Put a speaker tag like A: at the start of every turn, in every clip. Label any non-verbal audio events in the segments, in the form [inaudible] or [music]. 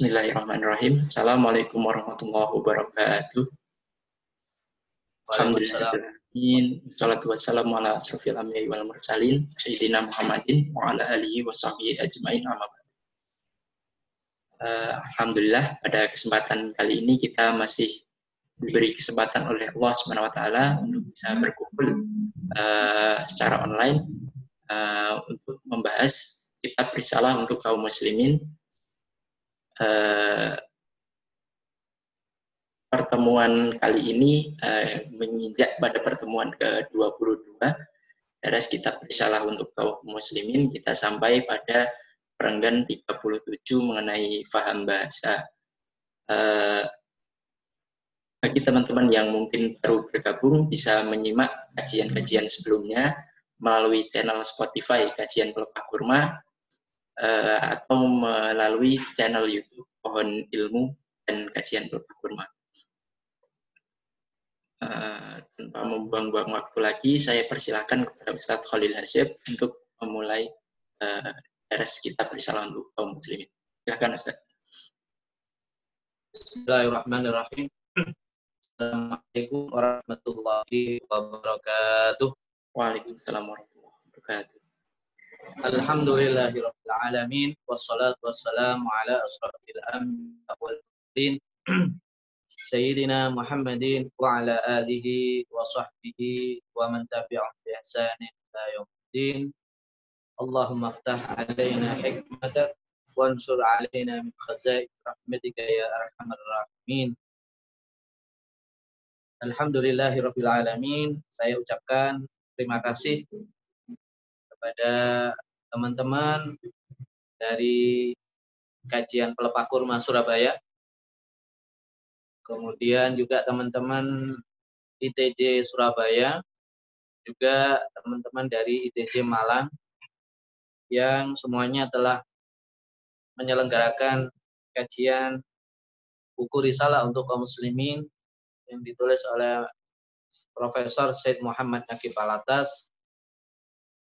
A: Bismillahirrahmanirrahim. Assalamualaikum warahmatullahi wabarakatuh. Alhamdulillah. Salatu wassalamu ala asrafil anbiya'i wal mursalin Sayyidina Muhammadin wa ala alihi wa sahbihi ajmain amma uh, Alhamdulillah pada kesempatan kali ini kita masih diberi kesempatan oleh Allah Subhanahu wa taala untuk bisa berkumpul uh, secara online uh, untuk membahas kitab risalah untuk kaum muslimin uh, pertemuan kali ini uh, menginjak pada pertemuan ke-22 dari kitab risalah untuk kaum muslimin kita sampai pada perenggan 37 mengenai faham bahasa. Uh, bagi teman-teman yang mungkin baru bergabung bisa menyimak kajian-kajian sebelumnya melalui channel Spotify Kajian Pelepah Kurma uh, atau melalui channel YouTube Pohon Ilmu dan Kajian Pelepah Kurma. Uh, tanpa membuang-buang waktu lagi, saya persilahkan kepada Ustadz Khalil Hasib untuk memulai uh, beres kitab risalah untuk kaum muslimin. Silakan Ustaz.
B: Bismillahirrahmanirrahim. Assalamualaikum warahmatullahi wabarakatuh.
A: Waalaikumsalam warahmatullahi wabarakatuh.
B: الحمد لله رب العالمين والصلاة والسلام على أشرف الأنبياء والمرسلين سيدنا محمد وعلى آله وصحبه ومن تبعهم بإحسان إلى يوم الدين اللهم افتح علينا حكمتك وانصر علينا من خزائن رحمتك يا أرحم الراحمين Alhamdulillahirrahmanirrahim. Saya ucapkan terima kasih kepada teman-teman dari kajian pelepah kurma Surabaya. Kemudian juga teman-teman ITJ Surabaya, juga teman-teman dari ITJ Malang yang semuanya telah menyelenggarakan kajian buku risalah untuk kaum muslimin yang ditulis oleh Profesor Said Muhammad Nakib Alatas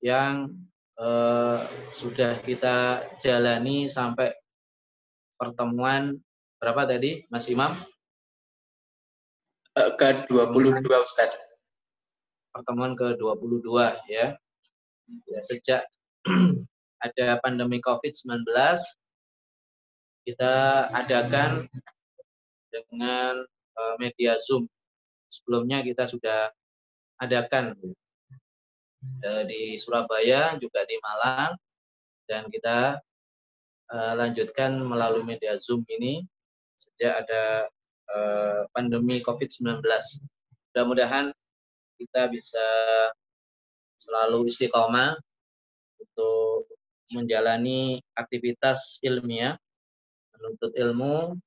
B: yang eh, sudah kita jalani sampai pertemuan berapa tadi Mas Imam?
A: Eh, ke-22 Ustaz.
B: Pertemuan ke-22 ya. Ya sejak [clears throat] ada pandemi COVID-19 kita adakan dengan eh, media Zoom. Sebelumnya kita sudah adakan di Surabaya juga di Malang dan kita uh, lanjutkan melalui media Zoom ini sejak ada uh, pandemi COVID-19. Mudah-mudahan kita bisa selalu istiqomah untuk menjalani aktivitas ilmiah, menuntut ilmu,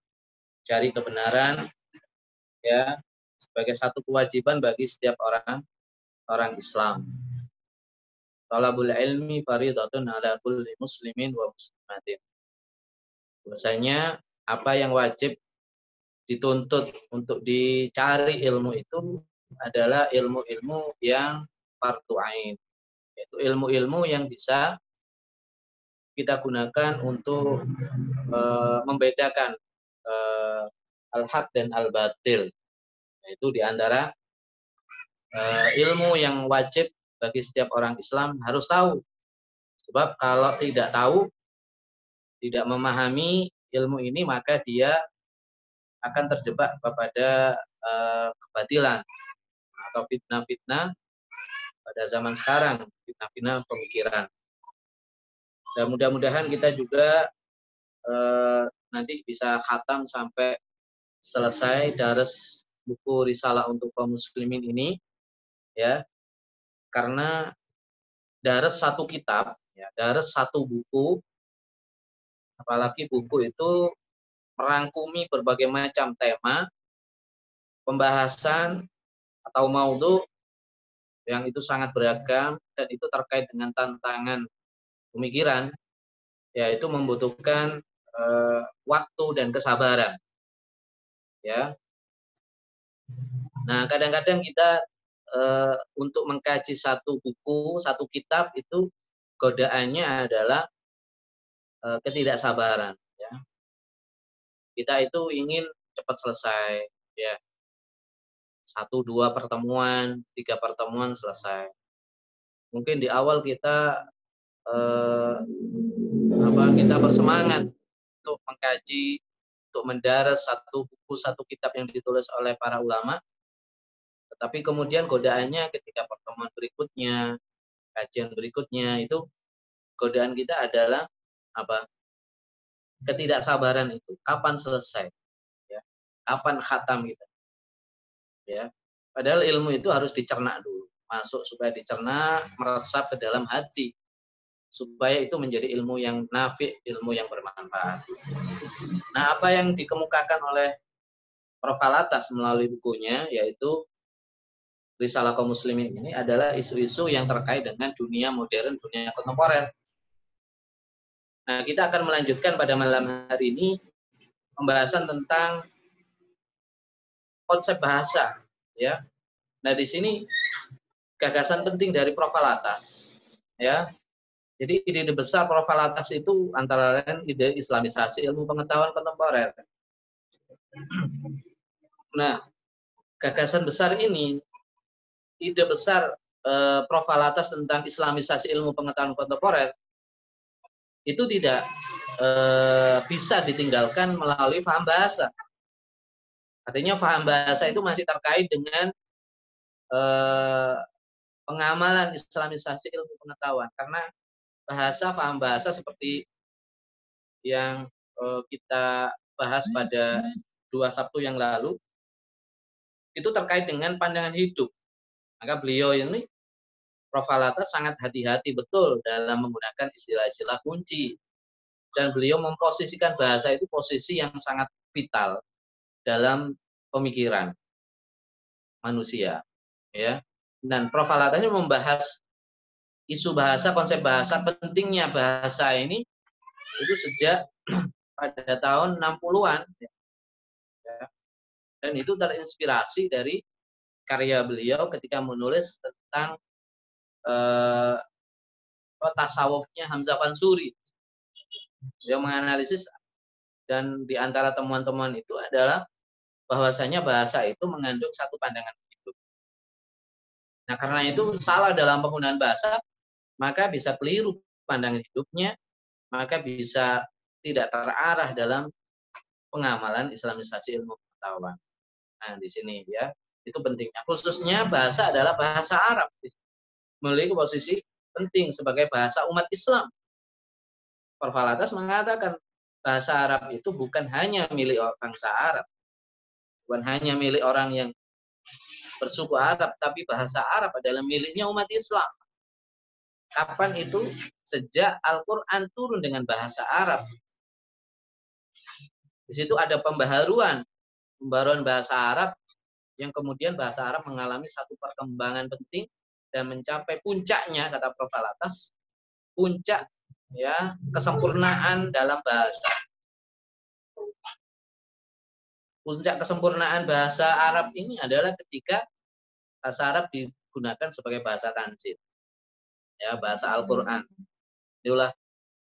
B: cari kebenaran, ya sebagai satu kewajiban bagi setiap orang orang Islam. Talabul ilmi faridatun ala kulli muslimin wa muslimatin. Apa yang wajib dituntut untuk dicari ilmu itu adalah ilmu-ilmu yang fardu ain. Yaitu ilmu-ilmu yang bisa kita gunakan untuk e, membedakan e, al-haq dan al-batil. Yaitu di antara e, ilmu yang wajib bagi setiap orang Islam harus tahu. Sebab kalau tidak tahu, tidak memahami ilmu ini, maka dia akan terjebak kepada uh, kebatilan atau fitnah-fitnah pada zaman sekarang, fitnah-fitnah pemikiran. Dan mudah-mudahan kita juga uh, nanti bisa khatam sampai selesai daras buku risalah untuk kaum muslimin ini ya karena dari satu kitab, ya, dari satu buku, apalagi buku itu merangkumi berbagai macam tema, pembahasan atau maudhu yang itu sangat beragam dan itu terkait dengan tantangan pemikiran, yaitu membutuhkan e, waktu dan kesabaran. Ya. Nah, kadang-kadang kita uh, untuk mengkaji satu buku, satu kitab itu godaannya adalah uh, ketidaksabaran. Ya. kita itu ingin cepat selesai ya satu dua pertemuan tiga pertemuan selesai mungkin di awal kita eh, apa kita bersemangat untuk mengkaji untuk mendaras satu buku satu kitab yang ditulis oleh para ulama tetapi kemudian godaannya ketika pertemuan berikutnya kajian berikutnya itu godaan kita adalah apa? Ketidaksabaran itu. Kapan selesai? Ya. Kapan khatam kita? Ya. Padahal ilmu itu harus dicerna dulu. Masuk supaya dicerna meresap ke dalam hati. Supaya itu menjadi ilmu yang nafi, ilmu yang bermanfaat. Nah, apa yang dikemukakan oleh Prof. Alatas melalui bukunya yaitu Risalah kaum muslimin ini adalah isu-isu yang terkait dengan dunia modern, dunia kontemporer. Nah, kita akan melanjutkan pada malam hari ini pembahasan tentang konsep bahasa, ya. Nah, di sini gagasan penting dari profil atas, ya. Jadi ide-ide besar profil atas itu antara lain ide islamisasi ilmu pengetahuan kontemporer. [clears throat] Nah, gagasan besar ini ide besar eh, Prof. Alatas tentang Islamisasi ilmu pengetahuan kontemporer itu tidak eh, bisa ditinggalkan melalui paham bahasa. Artinya paham bahasa itu masih terkait dengan eh, pengamalan Islamisasi ilmu pengetahuan karena bahasa paham bahasa seperti yang eh, kita bahas pada dua Sabtu yang lalu itu terkait dengan pandangan hidup maka beliau ini Prof. Alata sangat hati-hati betul dalam menggunakan istilah-istilah kunci. Dan beliau memposisikan bahasa itu posisi yang sangat vital dalam pemikiran manusia. ya. Dan Prof. Alatanya membahas isu bahasa, konsep bahasa, pentingnya bahasa ini itu sejak [clears throat] pada tahun 60-an. Ya. Dan itu terinspirasi dari karya beliau ketika menulis tentang eh, tasawufnya Hamzah Pansuri. Beliau menganalisis dan di antara temuan-temuan itu adalah bahwasanya bahasa itu mengandung satu pandangan hidup. Nah, karena itu salah dalam penggunaan bahasa, maka bisa keliru pandangan hidupnya, maka bisa tidak terarah dalam pengamalan Islamisasi ilmu pengetahuan. Nah, di sini ya. Itu pentingnya. Khususnya bahasa adalah bahasa Arab. Memiliki posisi penting sebagai bahasa umat Islam. Perfalatas mengatakan bahasa Arab itu bukan hanya milik bangsa Arab. Bukan hanya milik orang yang bersuku Arab, tapi bahasa Arab adalah miliknya umat Islam. Kapan itu? Sejak Al-Quran turun dengan bahasa Arab. Di situ ada pembaharuan. Pembaharuan bahasa Arab yang kemudian bahasa Arab mengalami satu perkembangan penting dan mencapai puncaknya kata Prof. Alatas puncak ya kesempurnaan dalam bahasa. Puncak kesempurnaan bahasa Arab ini adalah ketika bahasa Arab digunakan sebagai bahasa tanzil ya bahasa Al-Qur'an. Itulah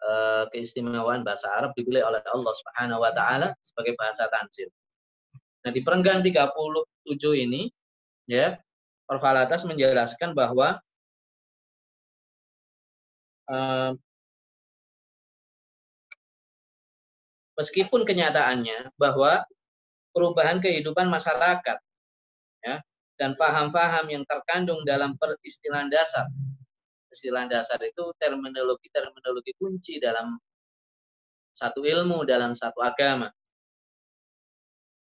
B: eh, keistimewaan bahasa Arab dipilih oleh Allah Subhanahu wa taala sebagai bahasa tanzil Nah, di perenggan 37 ini ya, Prof. Alatas menjelaskan bahwa eh, meskipun kenyataannya bahwa perubahan kehidupan masyarakat ya dan faham-faham yang terkandung dalam peristilahan dasar istilah dasar itu terminologi-terminologi kunci dalam satu ilmu dalam satu agama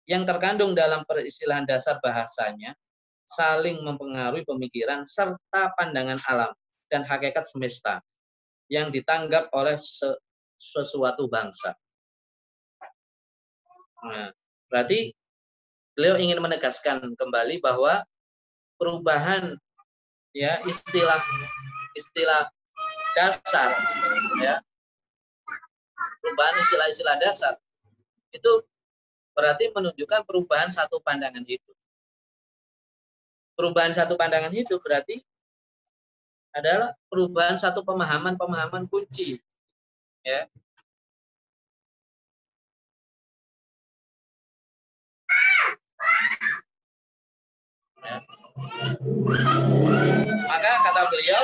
B: yang terkandung dalam peristilahan dasar bahasanya saling mempengaruhi pemikiran serta pandangan alam dan hakikat semesta yang ditanggap oleh sesuatu bangsa. Nah, berarti beliau ingin menegaskan kembali bahwa perubahan ya istilah istilah dasar ya perubahan istilah-istilah dasar itu berarti menunjukkan perubahan satu pandangan hidup. Perubahan satu pandangan hidup berarti adalah perubahan satu pemahaman-pemahaman kunci. Ya. Ya. Maka kata beliau,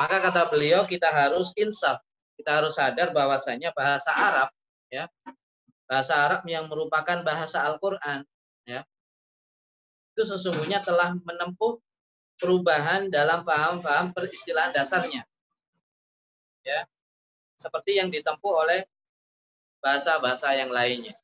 B: maka kata beliau kita harus insaf, kita harus sadar bahwasanya bahasa Arab, ya, bahasa Arab yang merupakan bahasa Al-Quran, ya, itu sesungguhnya telah menempuh perubahan dalam paham-paham peristilahan dasarnya. Ya. Seperti yang ditempuh oleh bahasa-bahasa yang lainnya.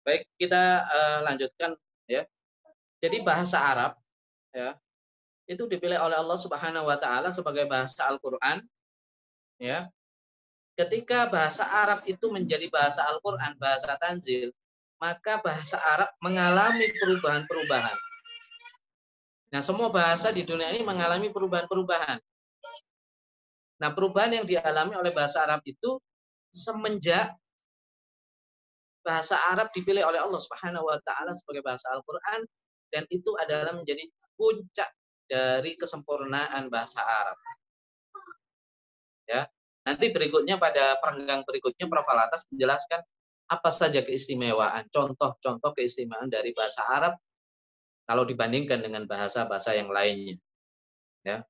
B: Baik, kita uh, lanjutkan ya. Jadi bahasa Arab ya itu dipilih oleh Allah Subhanahu wa taala sebagai bahasa Al-Qur'an ya. Ketika bahasa Arab itu menjadi bahasa Al-Qur'an, bahasa tanzil, maka bahasa Arab mengalami perubahan-perubahan. Nah, semua bahasa di dunia ini mengalami perubahan-perubahan. Nah, perubahan yang dialami oleh bahasa Arab itu semenjak bahasa Arab dipilih oleh Allah Subhanahu wa taala sebagai bahasa Al-Qur'an dan itu adalah menjadi puncak dari kesempurnaan bahasa Arab. Ya. Nanti berikutnya pada perenggang berikutnya Prof. Alatas menjelaskan apa saja keistimewaan, contoh-contoh keistimewaan dari bahasa Arab kalau dibandingkan dengan bahasa-bahasa yang lainnya. Ya.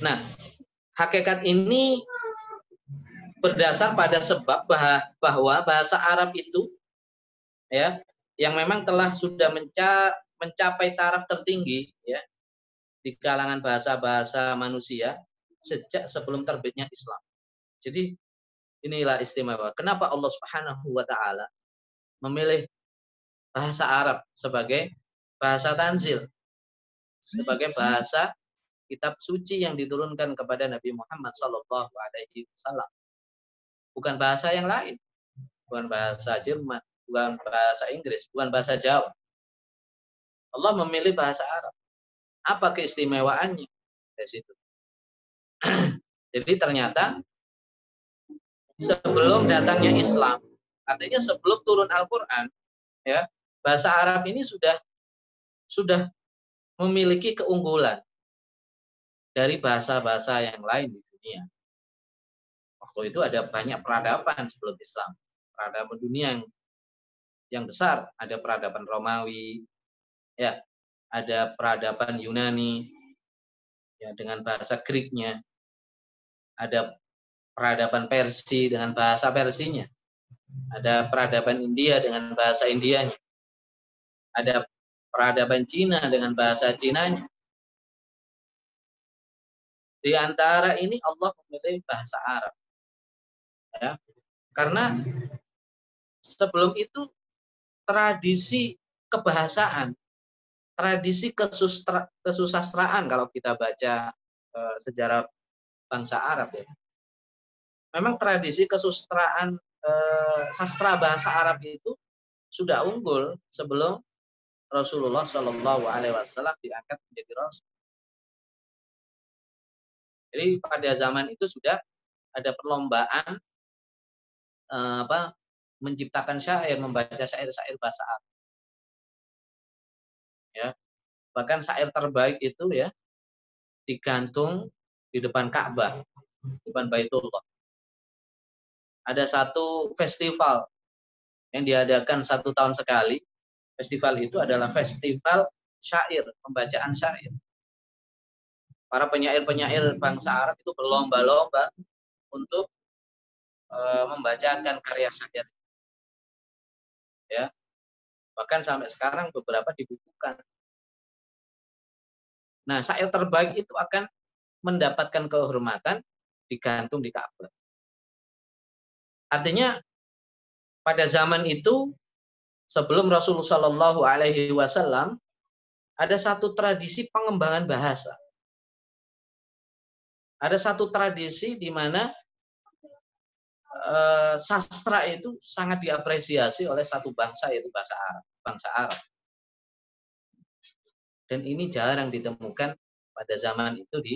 B: Nah, hakikat ini berdasar pada sebab bahwa bahasa Arab itu ya yang memang telah sudah menca, mencapai taraf tertinggi ya di kalangan bahasa-bahasa manusia sejak sebelum terbitnya Islam. Jadi inilah istimewa. Kenapa Allah Subhanahu wa taala memilih bahasa Arab sebagai bahasa tanzil, sebagai bahasa kitab suci yang diturunkan kepada Nabi Muhammad sallallahu alaihi wasallam bukan bahasa yang lain. Bukan bahasa Jerman, bukan bahasa Inggris, bukan bahasa Jawa. Allah memilih bahasa Arab. Apa keistimewaannya? Dari situ. [clears throat] Jadi ternyata sebelum datangnya Islam, artinya sebelum turun Al-Qur'an, ya, bahasa Arab ini sudah sudah memiliki keunggulan dari bahasa-bahasa yang lain di dunia itu ada banyak peradaban sebelum Islam. Peradaban dunia yang yang besar, ada peradaban Romawi, ya, ada peradaban Yunani, ya dengan bahasa Greeknya, ada peradaban Persia dengan bahasa Persinya, ada peradaban India dengan bahasa Indianya, ada peradaban Cina dengan bahasa Cinanya. Di antara ini Allah memilih bahasa Arab ya karena sebelum itu tradisi kebahasaan tradisi kesustra, kesusastraan kalau kita baca e, sejarah bangsa Arab ya memang tradisi kesusastraan e, sastra bahasa Arab itu sudah unggul sebelum Rasulullah Shallallahu Alaihi Wasallam diangkat menjadi rasul. Jadi pada zaman itu sudah ada perlombaan Eh, apa menciptakan syair, membaca syair-syair bahasa Arab. Ya. Bahkan syair terbaik itu ya digantung di depan Ka'bah, di depan Baitullah. Ada satu festival yang diadakan satu tahun sekali. Festival itu adalah festival syair, pembacaan syair. Para penyair-penyair bangsa Arab itu berlomba-lomba untuk Eh, membacakan karya syair. Ya. Bahkan sampai sekarang beberapa dibukukan. Nah, syair terbaik itu akan mendapatkan kehormatan digantung di Ka'bah. Artinya pada zaman itu sebelum Rasulullah Wasallam ada satu tradisi pengembangan bahasa. Ada satu tradisi di mana eh, sastra itu sangat diapresiasi oleh satu bangsa yaitu bahasa Arab, bangsa Arab. Dan ini jarang ditemukan pada zaman itu di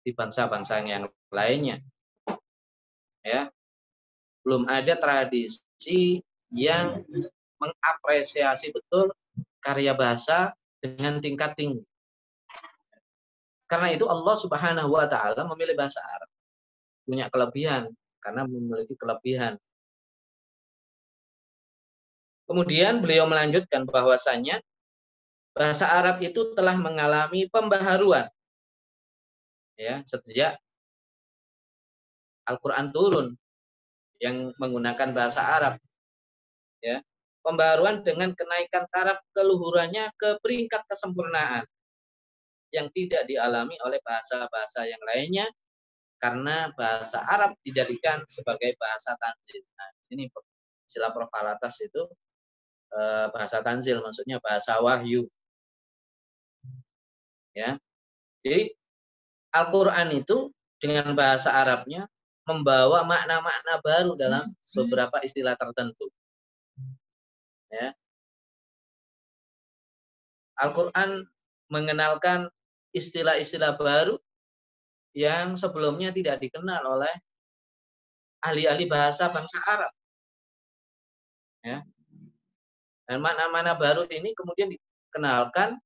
B: di bangsa-bangsa yang lainnya. Ya. Belum ada tradisi yang mengapresiasi betul karya bahasa dengan tingkat tinggi. Karena itu Allah Subhanahu wa taala memilih bahasa Arab. Punya kelebihan karena memiliki kelebihan. Kemudian beliau melanjutkan bahwasanya bahasa Arab itu telah mengalami pembaharuan ya sejak Al-Qur'an turun yang menggunakan bahasa Arab ya pembaharuan dengan kenaikan taraf keluhurannya ke peringkat kesempurnaan yang tidak dialami oleh bahasa-bahasa yang lainnya karena bahasa Arab dijadikan sebagai bahasa tanzil. Nah, sini istilah Prof. itu eh, bahasa tanzil maksudnya bahasa wahyu Ya. Jadi Al-Qur'an itu dengan bahasa Arabnya membawa makna-makna baru dalam beberapa istilah tertentu. Ya. Al-Qur'an mengenalkan istilah-istilah baru yang sebelumnya tidak dikenal oleh ahli-ahli bahasa bangsa Arab. Ya. Dan makna-makna baru ini kemudian dikenalkan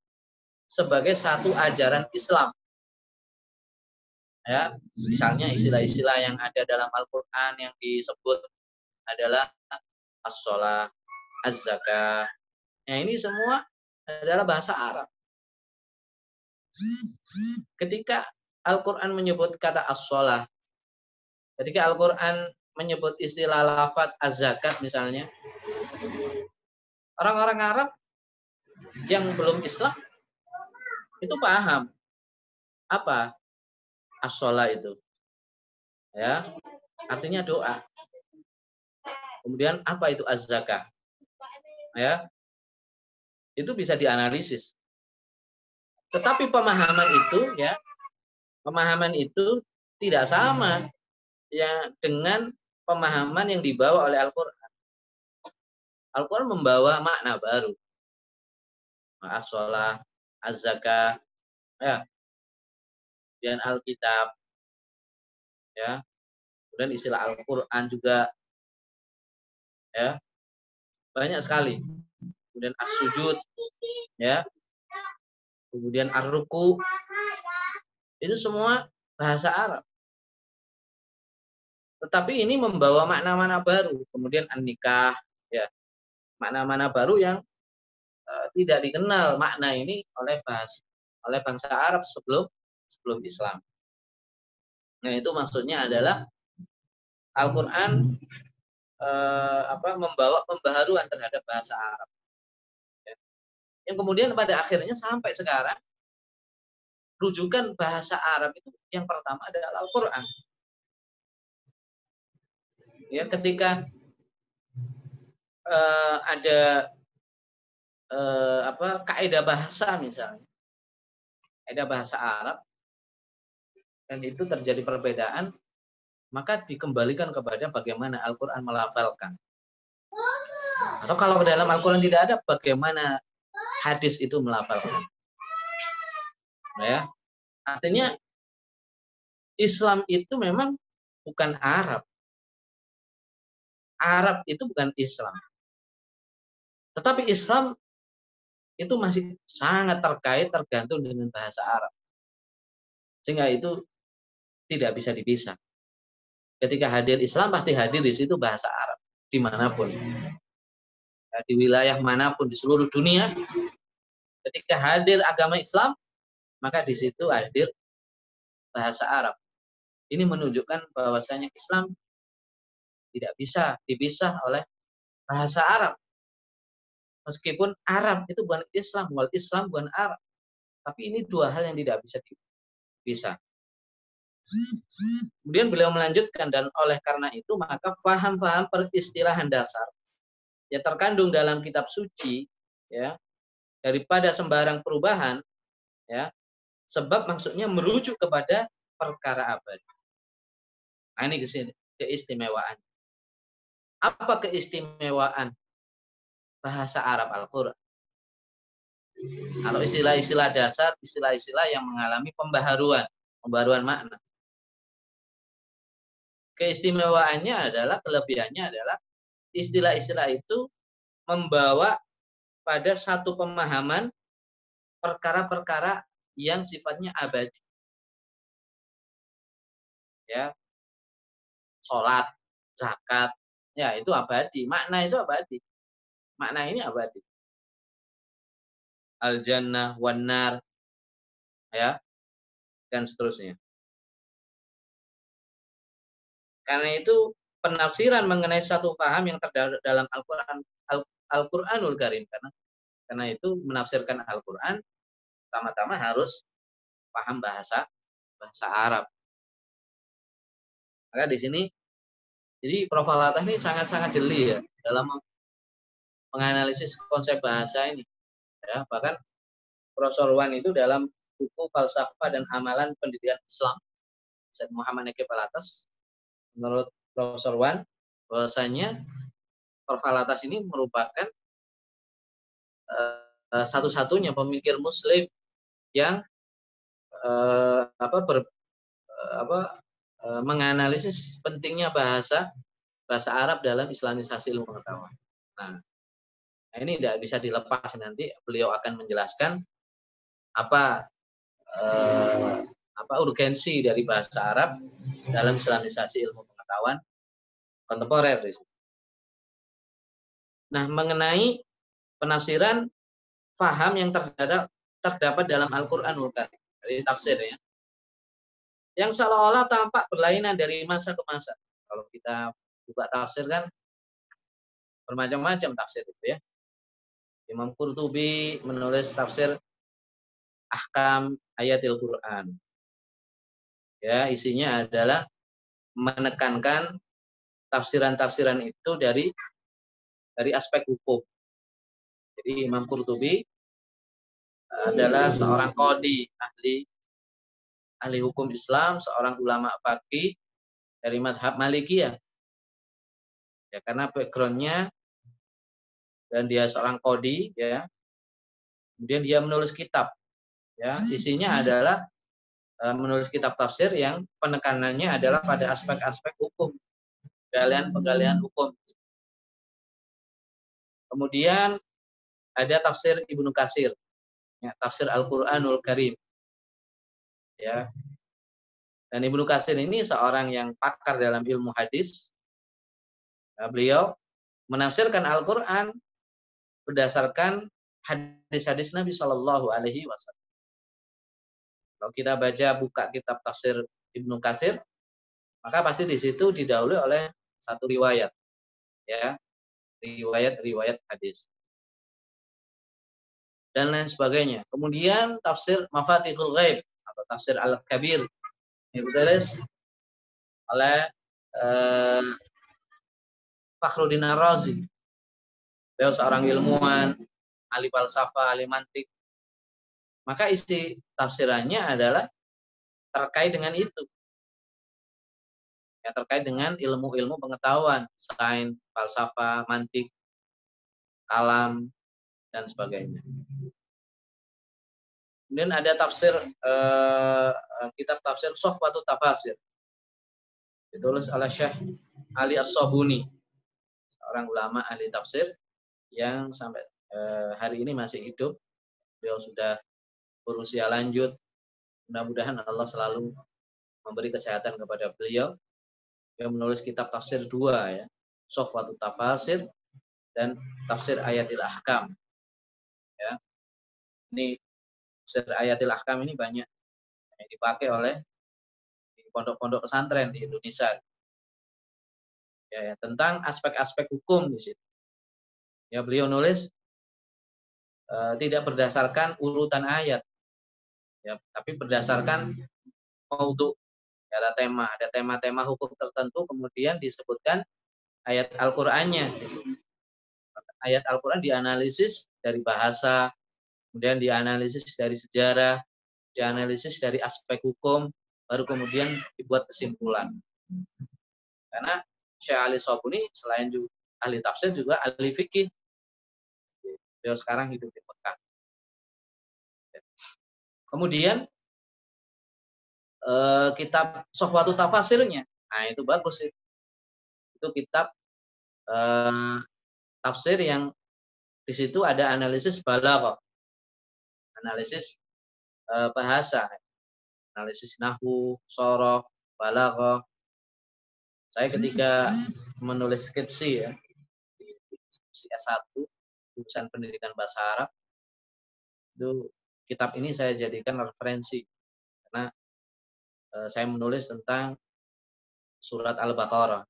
B: sebagai satu ajaran Islam. Ya, misalnya istilah-istilah yang ada dalam Al-Qur'an yang disebut adalah as-shalah, az-zakah. Ya, ini semua adalah bahasa Arab. Ketika Al-Qur'an menyebut kata as-shalah, ketika Al-Qur'an menyebut istilah lafat az-zakat misalnya, orang-orang Arab yang belum Islam itu paham apa asola itu. Ya artinya doa. Kemudian apa itu az-zakah? Ya itu bisa dianalisis. Tetapi pemahaman itu ya pemahaman itu tidak sama ya dengan pemahaman yang dibawa oleh Al-Qur'an. Al-Qur'an membawa makna baru. As-shalah, az-zakah, ya. Kemudian Alkitab, ya. Kemudian istilah Al-Qur'an juga ya. Banyak sekali. Kemudian as-sujud, ya. Kemudian ar-ruku. Itu semua bahasa Arab. Tetapi ini membawa makna-makna baru. Kemudian an-nikah, ya. Makna-makna baru yang Eh, tidak dikenal makna ini oleh bahas oleh bangsa Arab sebelum sebelum Islam. Nah itu maksudnya adalah Al-Quran apa membawa pembaharuan terhadap bahasa Arab. Ya. Yang kemudian pada akhirnya sampai sekarang rujukan bahasa Arab itu yang pertama adalah Al-Quran. Ya, ketika uh, ada eh, apa kaidah bahasa misalnya kaidah bahasa Arab dan itu terjadi perbedaan maka dikembalikan kepada bagaimana Al-Quran melafalkan atau kalau dalam Al-Quran tidak ada bagaimana hadis itu melafalkan ya artinya Islam itu memang bukan Arab Arab itu bukan Islam tetapi Islam itu masih sangat terkait tergantung dengan bahasa Arab. Sehingga itu tidak bisa dipisah. Ketika hadir Islam pasti hadir di situ bahasa Arab di mana pun. Di wilayah mana pun di seluruh dunia, ketika hadir agama Islam, maka di situ hadir bahasa Arab. Ini menunjukkan bahwasanya Islam tidak bisa dipisah oleh bahasa Arab. Meskipun Arab itu bukan Islam, wal Islam bukan Arab. Tapi ini dua hal yang tidak bisa bisa. Kemudian beliau melanjutkan dan oleh karena itu maka faham-faham peristilahan dasar ya terkandung dalam kitab suci ya daripada sembarang perubahan ya sebab maksudnya merujuk kepada perkara abadi. Nah, ini keistimewaan. Apa keistimewaan bahasa Arab Al-Quran? Atau istilah-istilah dasar, istilah-istilah yang mengalami pembaharuan, pembaharuan makna keistimewaannya adalah kelebihannya adalah istilah-istilah itu membawa pada satu pemahaman perkara-perkara yang sifatnya abadi. Ya. Salat, zakat, ya itu abadi. Makna itu abadi. Makna ini abadi. Al-jannah, wan-nar, ya, dan seterusnya. Karena itu penafsiran mengenai satu paham yang terdapat dalam Al-Qur'an Al-Qur'anul Karim karena karena itu menafsirkan Al-Qur'an pertama-tama harus paham bahasa bahasa Arab. Maka di sini jadi Prof. Alatah ini sangat-sangat jeli ya dalam menganalisis konsep bahasa ini. Ya, bahkan Profesor Wan itu dalam buku Falsafah dan Amalan Pendidikan Islam Syed Muhammad Nekip Alatas menurut Profesor Wan bahwasanya Perfalatas ini merupakan uh, satu-satunya pemikir Muslim yang uh, apa ber, uh, apa uh, menganalisis pentingnya bahasa bahasa Arab dalam Islamisasi ilmu pengetahuan. Nah, ini tidak bisa dilepas nanti beliau akan menjelaskan apa uh, apa urgensi dari bahasa Arab dalam Islamisasi ilmu pengetahuan kontemporer. Nah, mengenai penafsiran faham yang terdapat terdapat dalam Al-Qur'anul Karim, dari tafsir ya. Yang seolah-olah tampak berlainan dari masa ke masa. Kalau kita buka tafsir kan bermacam-macam tafsir itu ya. Imam Qurtubi menulis tafsir ahkam ayatil Quran ya isinya adalah menekankan tafsiran-tafsiran itu dari dari aspek hukum. Jadi Imam Qurtubi adalah seorang kodi ahli ahli hukum Islam, seorang ulama fakih dari madhab Malikiyah. Ya, karena backgroundnya dan dia seorang kodi, ya. Kemudian dia menulis kitab, ya. Isinya adalah Eh, menulis kitab tafsir yang penekanannya adalah pada aspek-aspek hukum, penggalian-penggalian hukum. Kemudian ada tafsir Ibnu Kasir, ya, tafsir Al-Qur'anul Karim. Ya. Dan Ibnu Kasir ini seorang yang pakar dalam ilmu hadis. Ya, beliau menafsirkan Al-Qur'an berdasarkan hadis-hadis Nabi Shallallahu alaihi wasallam. Kalau kita baca buka kitab tafsir Ibnu Kasir, maka pasti di situ didahului oleh satu riwayat. Ya. Riwayat-riwayat hadis. Dan lain sebagainya. Kemudian tafsir Mafatihul Ghaib atau tafsir Al-Kabir yang ditulis oleh eh, Fakhruddin Ar-Razi. Beliau seorang ilmuwan, ahli falsafah, ahli mantik, maka isi tafsirannya adalah terkait dengan itu. Ya, terkait dengan ilmu-ilmu pengetahuan, sains, falsafah, mantik, kalam, dan sebagainya. Kemudian ada tafsir eh, kitab tafsir Sofwatu Tafasir. Ditulis oleh Syekh Ali As-Sobuni, seorang ulama ahli tafsir yang sampai eh, hari ini masih hidup. Beliau sudah berusia lanjut. Mudah-mudahan Allah selalu memberi kesehatan kepada beliau. Yang menulis kitab tafsir dua ya, Sofwatu Tafasir dan tafsir Ayatil Ahkam. Ya. Ini tafsir Ayatil Ahkam ini banyak yang dipakai oleh pondok-pondok pesantren di Indonesia. Ya, ya tentang aspek-aspek hukum di situ. Ya, beliau nulis e, tidak berdasarkan urutan ayat, ya, tapi berdasarkan maudhu, ada tema, ada tema-tema hukum tertentu, kemudian disebutkan ayat Al-Qur'annya. Ayat Al-Qur'an dianalisis dari bahasa, kemudian dianalisis dari sejarah, dianalisis dari aspek hukum, baru kemudian dibuat kesimpulan. Karena Syekh Ali Sobuni selain juga ahli tafsir juga ahli fikih. Beliau sekarang hidup di Mekah. Kemudian eh, kitab Sofwatu Tafasirnya, nah itu bagus sih. Itu kitab eh, tafsir yang di situ ada analisis balaghah. Analisis uh, bahasa, analisis nahu, sorof, balaghah. Saya ketika menulis skripsi ya, di skripsi S1, jurusan pendidikan bahasa Arab, itu kitab ini saya jadikan referensi karena uh, saya menulis tentang surat Al-Baqarah.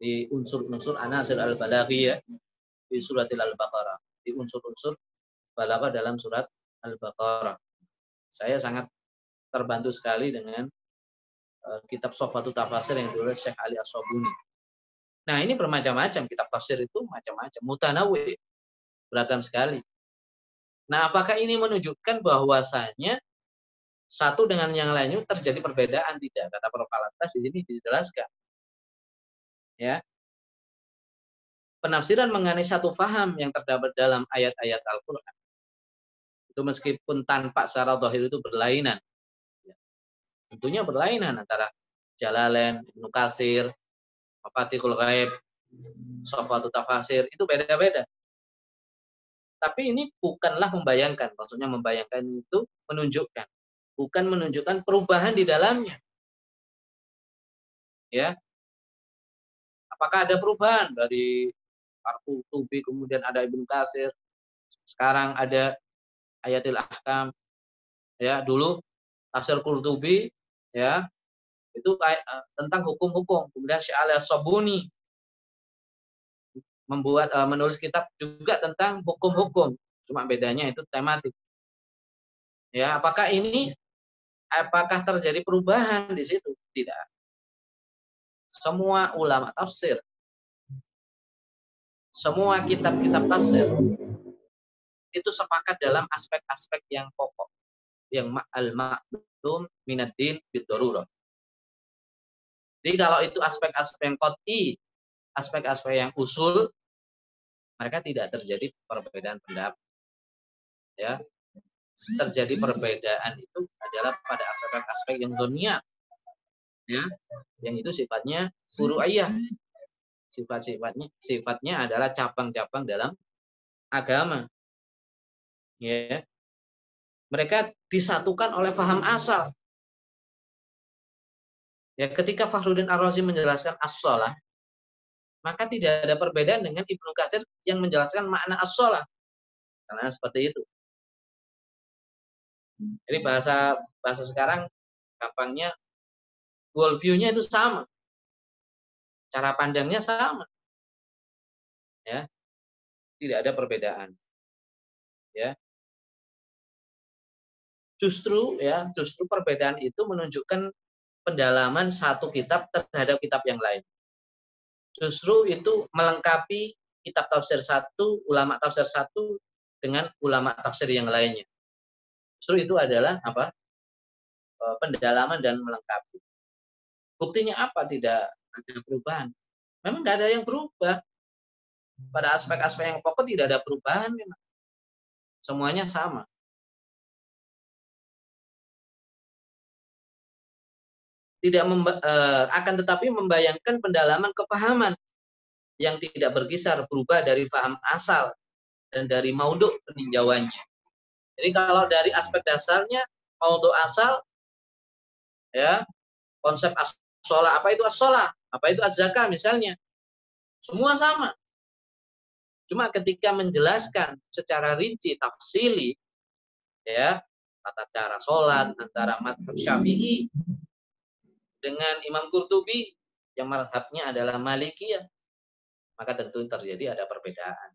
B: Di unsur-unsur anasir al-balaghiyah di surat Al-Baqarah. Di unsur-unsur balaghah dalam surat Al-Baqarah. Saya sangat terbantu sekali dengan uh, kitab Sofatu Tafsir yang ditulis Syekh Ali Asobuni. Nah ini bermacam-macam kitab tafsir itu macam-macam, mutanawi, beragam sekali. Nah apakah ini menunjukkan bahwasanya satu dengan yang lainnya terjadi perbedaan tidak? Kata Prof. Alantas di sini dijelaskan. Ya, penafsiran mengenai satu faham yang terdapat dalam ayat-ayat Al-Quran itu meskipun tanpa secara dohir itu berlainan. Ya. Tentunya berlainan antara Jalalain, Ibnu Katsir, Mafatihul Ghaib, Sofatu Tafasir, itu beda-beda. Tapi ini bukanlah membayangkan, maksudnya membayangkan itu menunjukkan, bukan menunjukkan perubahan di dalamnya. Ya. Apakah ada perubahan dari Tubi kemudian ada Ibnu Katsir, sekarang ada ayatil ahkam ya dulu tafsir Qurtubi ya itu uh, tentang hukum-hukum. Kemudian Syekh Sabuni membuat uh, menulis kitab juga tentang hukum-hukum. Cuma bedanya itu tematik. Ya apakah ini apakah terjadi perubahan di situ? Tidak semua ulama tafsir semua kitab-kitab tafsir itu sepakat dalam aspek-aspek yang pokok yang al-ma'lum minad din bidarurah. Jadi kalau itu aspek-aspek yang qot'i, aspek-aspek yang usul, mereka tidak terjadi perbedaan pendapat. Ya. Terjadi perbedaan itu adalah pada aspek-aspek yang dunia. Ya. Yang itu sifatnya ayah. Sifat-sifatnya sifatnya adalah cabang-cabang dalam agama. Ya. Mereka disatukan oleh faham asal. Ya ketika Fakhruddin Ar-Razi menjelaskan as-shalah maka tidak ada perbedaan dengan Ibnu Katsir yang menjelaskan makna as-shalah. Karena seperti itu. Jadi bahasa bahasa sekarang gampangnya goal view-nya itu sama cara pandangnya sama ya tidak ada perbedaan ya justru ya justru perbedaan itu menunjukkan pendalaman satu kitab terhadap kitab yang lain. Justru itu melengkapi kitab tafsir satu, ulama tafsir satu dengan ulama tafsir yang lainnya. Justru itu adalah apa? E, pendalaman dan melengkapi. Buktinya apa? Tidak ada perubahan. Memang nggak ada yang berubah. Pada aspek-aspek yang pokok tidak ada perubahan memang. Semuanya sama. tidak uh, akan tetapi membayangkan pendalaman kepahaman yang tidak berkisar berubah dari paham asal dan dari mauduk peninjauannya. Jadi kalau dari aspek dasarnya mauduk asal ya konsep as apa itu as apa itu az misalnya. Semua sama. Cuma ketika menjelaskan secara rinci tafsili ya tata cara sholat antara madhab syafi'i dengan Imam Qurtubi yang madhabnya adalah Malikiyah, maka tentu terjadi ada perbedaan.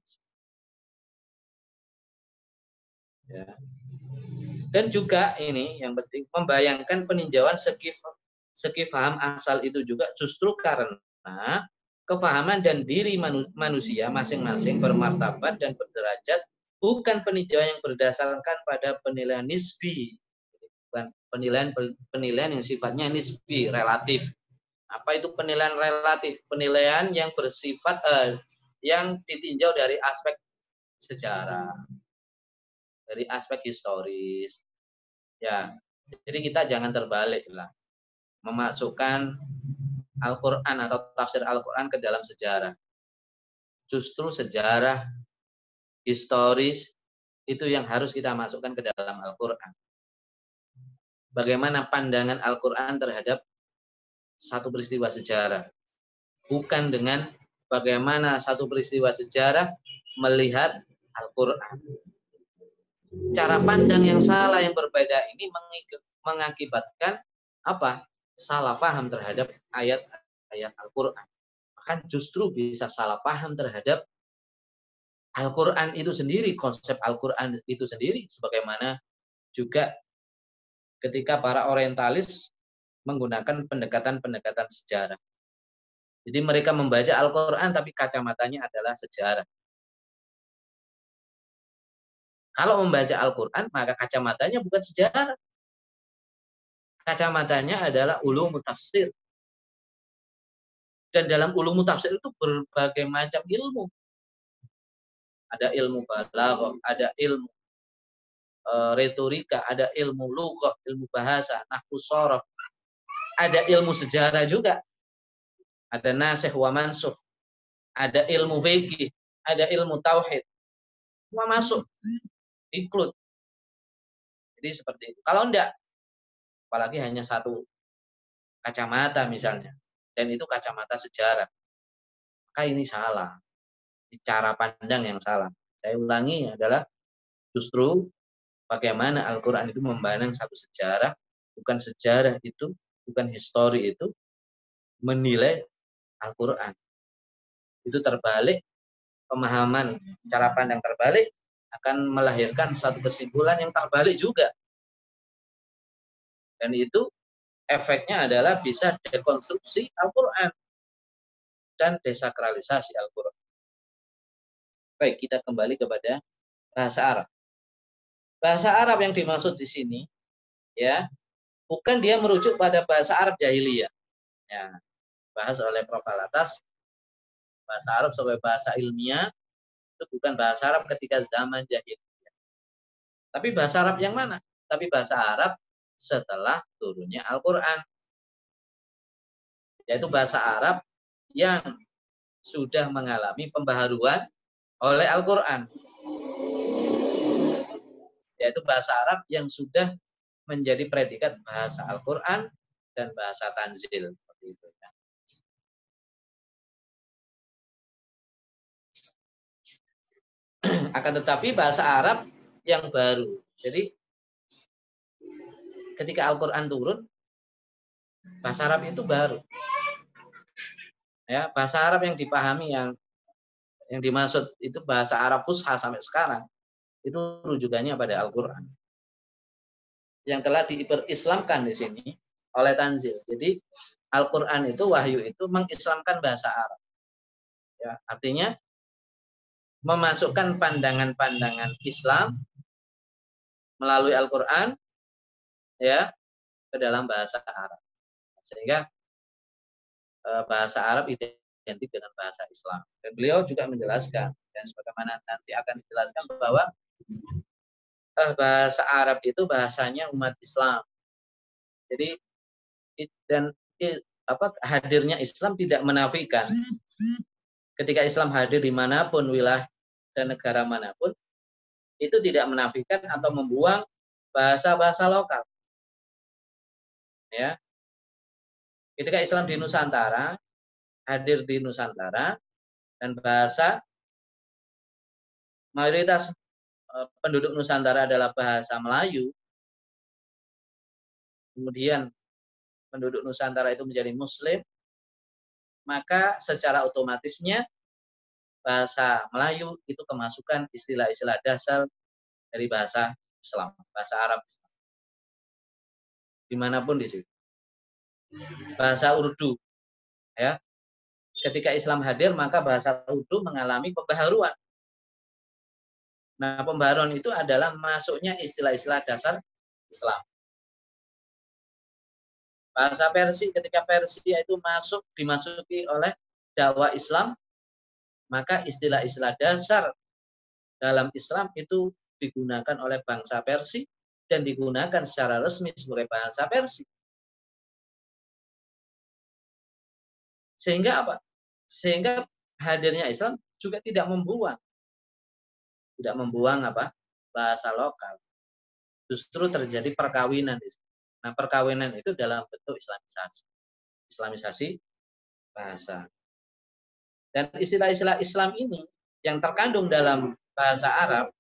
B: Ya. Dan juga ini yang penting membayangkan peninjauan segi paham asal itu juga justru karena kefahaman dan diri manusia masing-masing bermartabat dan berderajat bukan peninjauan yang berdasarkan pada penilaian nisbi bukan penilaian penilaian yang sifatnya nisbi relatif apa itu penilaian relatif penilaian yang bersifat eh, yang ditinjau dari aspek sejarah dari aspek historis. Ya, jadi kita jangan terbalik lah. Memasukkan Al-Quran atau tafsir Al-Quran ke dalam sejarah. Justru sejarah historis itu yang harus kita masukkan ke dalam Al-Quran. Bagaimana pandangan Al-Quran terhadap satu peristiwa sejarah. Bukan dengan bagaimana satu peristiwa sejarah melihat Al-Quran cara pandang yang salah yang berbeda ini mengakibatkan apa? Salah paham terhadap ayat-ayat Al-Qur'an. Bahkan justru bisa salah paham terhadap Al-Qur'an itu sendiri, konsep Al-Qur'an itu sendiri sebagaimana juga ketika para orientalis menggunakan pendekatan-pendekatan sejarah. Jadi mereka membaca Al-Quran tapi kacamatanya adalah sejarah. Kalau membaca Al-Quran, maka kacamatanya bukan sejarah. Kacamatanya adalah ulu tafsir. Dan dalam ulu tafsir itu berbagai macam ilmu. Ada ilmu balaghah, ada ilmu e, retorika, ada ilmu lughah, ilmu bahasa, nahwu. Ada ilmu sejarah juga. Ada nasih wa mansuh. Ada ilmu fikih, ada ilmu tauhid. Semua masuk include. Jadi seperti itu. Kalau enggak, apalagi hanya satu kacamata misalnya, dan itu kacamata sejarah, maka ini salah. Cara pandang yang salah. Saya ulangi adalah justru bagaimana Al-Quran itu memandang satu sejarah, bukan sejarah itu, bukan histori itu, menilai Al-Quran. Itu terbalik, pemahaman cara pandang terbalik, akan melahirkan satu kesimpulan yang terbalik juga. Dan itu efeknya adalah bisa dekonstruksi Al-Quran dan desakralisasi Al-Quran. Baik, kita kembali kepada bahasa Arab. Bahasa Arab yang dimaksud di sini, ya, bukan dia merujuk pada bahasa Arab jahiliyah. Ya, bahas oleh Prof. Alatas, bahasa Arab sebagai bahasa ilmiah itu bukan bahasa Arab ketika zaman jahiliyah. Tapi bahasa Arab yang mana? Tapi bahasa Arab setelah turunnya Al-Quran. Yaitu bahasa Arab yang sudah mengalami pembaharuan oleh Al-Quran. Yaitu bahasa Arab yang sudah menjadi predikat bahasa Al-Quran dan bahasa Tanzil. Akan tetapi bahasa Arab yang baru. Jadi ketika Al-Quran turun, bahasa Arab itu baru. Ya, bahasa Arab yang dipahami yang yang dimaksud itu bahasa Arab Fusha sampai sekarang itu rujukannya pada Al-Quran yang telah diperislamkan di sini oleh Tanzil. Jadi Al-Quran itu wahyu itu mengislamkan bahasa Arab. Ya, artinya memasukkan pandangan-pandangan Islam melalui Al-Qur'an ya ke dalam bahasa Arab. Sehingga e, bahasa Arab identik dengan bahasa Islam. Dan beliau juga menjelaskan dan sebagaimana nanti akan dijelaskan bahwa eh, bahasa Arab itu bahasanya umat Islam. Jadi dan apa hadirnya Islam tidak menafikan ketika Islam hadir di mana pun wilayah dan negara mana pun itu tidak menafikan atau membuang bahasa-bahasa lokal. Ya. Ketika Islam di Nusantara, hadir di Nusantara dan bahasa mayoritas eh, penduduk Nusantara adalah bahasa Melayu. Kemudian penduduk Nusantara itu menjadi muslim, maka secara otomatisnya bahasa Melayu itu kemasukan istilah-istilah dasar dari bahasa Islam, bahasa Arab Islam. Di mana pun di situ. Bahasa Urdu, ya. Ketika Islam hadir, maka bahasa Urdu mengalami pembaharuan. Nah, pembaharuan itu adalah masuknya istilah-istilah dasar Islam. Bahasa Persia ketika Persia itu masuk dimasuki oleh dakwah Islam, maka istilah-istilah dasar dalam Islam itu digunakan oleh bangsa Persia dan digunakan secara resmi sebagai bahasa Persia. Sehingga apa? Sehingga hadirnya Islam juga tidak membuang tidak membuang apa bahasa lokal. Justru terjadi perkawinan Nah, perkawinan itu dalam bentuk Islamisasi. Islamisasi bahasa. Dan istilah-istilah Islam ini yang terkandung dalam bahasa Arab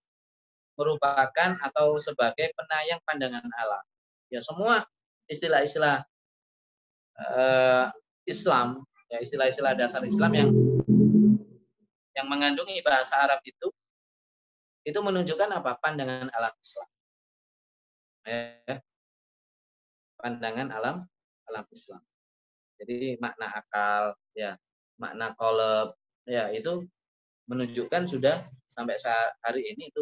B: merupakan atau sebagai penayang pandangan Allah. Ya semua istilah-istilah uh, Islam, ya istilah-istilah dasar Islam yang yang mengandungi bahasa Arab itu itu menunjukkan apa? Pandangan alam Islam. Ya pandangan alam alam Islam. Jadi makna akal, ya makna kolab, ya itu menunjukkan sudah sampai saat hari ini itu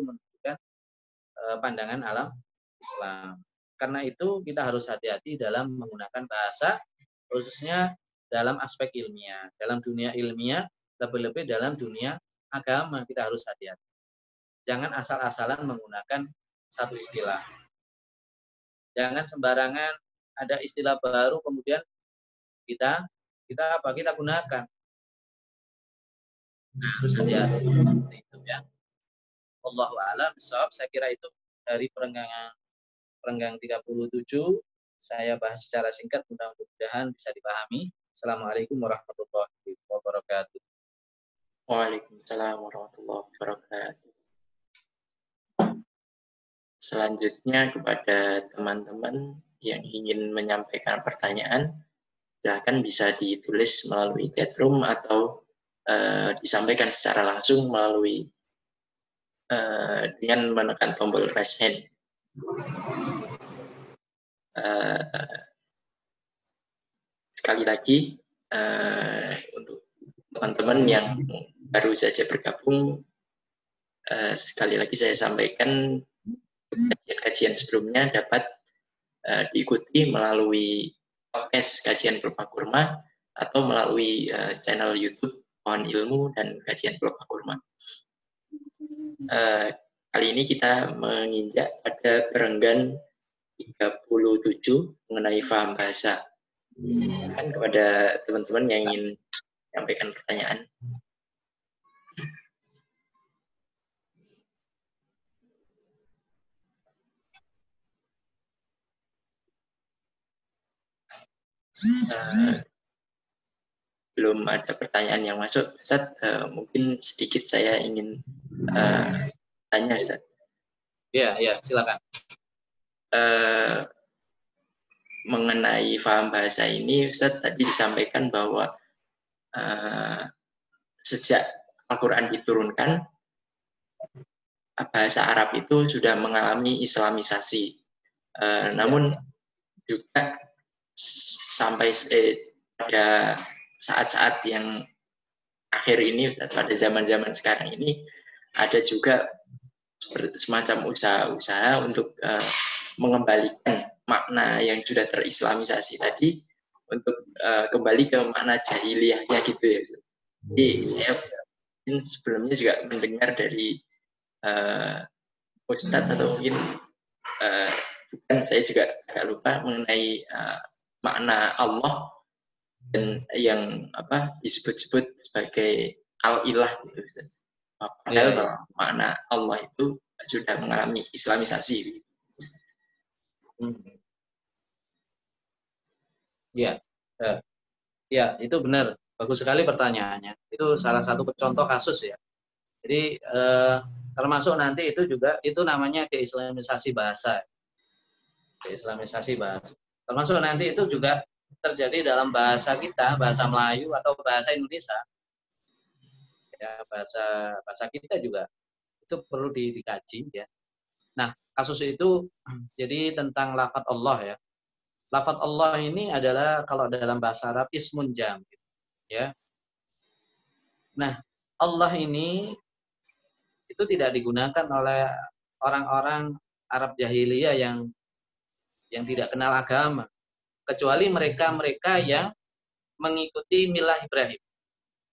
B: pandangan alam Islam. Karena itu kita harus hati-hati dalam menggunakan bahasa, khususnya dalam aspek ilmiah. Dalam dunia ilmiah, lebih-lebih dalam dunia agama kita harus hati-hati. Jangan asal-asalan menggunakan satu istilah. Jangan sembarangan ada istilah baru kemudian kita kita apa kita gunakan nah, harus hati-hati itu ya Allahu a'lam. Saya kira itu dari perenggangan perenggang 37 saya bahas secara singkat mudah-mudahan bisa dipahami. Assalamualaikum warahmatullahi wabarakatuh.
A: Waalaikumsalam warahmatullahi wabarakatuh. Selanjutnya kepada teman-teman yang ingin menyampaikan pertanyaan, silahkan bisa ditulis melalui chatroom atau uh, disampaikan secara langsung melalui uh, dengan menekan tombol raise hand. Uh, sekali lagi uh, untuk teman-teman yang baru saja bergabung, uh, sekali lagi saya sampaikan kajian-kajian sebelumnya dapat uh, diikuti melalui podcast kajian Pelupa Kurma atau melalui uh, channel YouTube Pohon Ilmu dan Kajian Pelupa Kurma. Uh, kali ini kita menginjak pada perenggan 37 mengenai faham bahasa. Kan kepada teman-teman yang ingin menyampaikan pertanyaan. uh, belum ada pertanyaan yang masuk, Ustaz. Uh, mungkin sedikit saya ingin uh, tanya, Ustaz.
B: Ya, ya, silakan.
A: Uh, mengenai paham bahasa ini, Ustaz tadi disampaikan bahwa uh, sejak Al-Quran diturunkan, bahasa Arab itu sudah mengalami islamisasi. Uh, namun juga sampai eh, pada saat-saat yang akhir ini pada zaman-zaman sekarang ini ada juga semacam usaha-usaha untuk uh, mengembalikan makna yang sudah terislamisasi tadi untuk uh, kembali ke makna jahiliyahnya gitu ya. Jadi saya mungkin sebelumnya juga mendengar dari uh, Ustadz atau mungkin uh, bukan saya juga agak lupa mengenai uh, makna Allah dan yang apa disebut-sebut sebagai al-ilah gitu. Padahal ya, ya. makna Allah itu sudah mengalami islamisasi.
B: Hmm. Ya, ya, ya itu benar. Bagus sekali pertanyaannya. Itu salah satu contoh kasus ya. Jadi eh, termasuk nanti itu juga itu namanya keislamisasi bahasa. Keislamisasi bahasa. Termasuk nanti itu juga terjadi dalam bahasa kita, bahasa Melayu atau bahasa Indonesia. Ya, bahasa bahasa kita juga itu perlu di, dikaji ya. Nah, kasus itu [clears throat] jadi tentang lafat Allah ya. lafaz Allah ini adalah kalau dalam bahasa Arab ismun jam ya. Nah, Allah ini itu tidak digunakan oleh orang-orang Arab jahiliyah yang yang tidak kenal agama kecuali mereka-mereka yang mengikuti milah Ibrahim.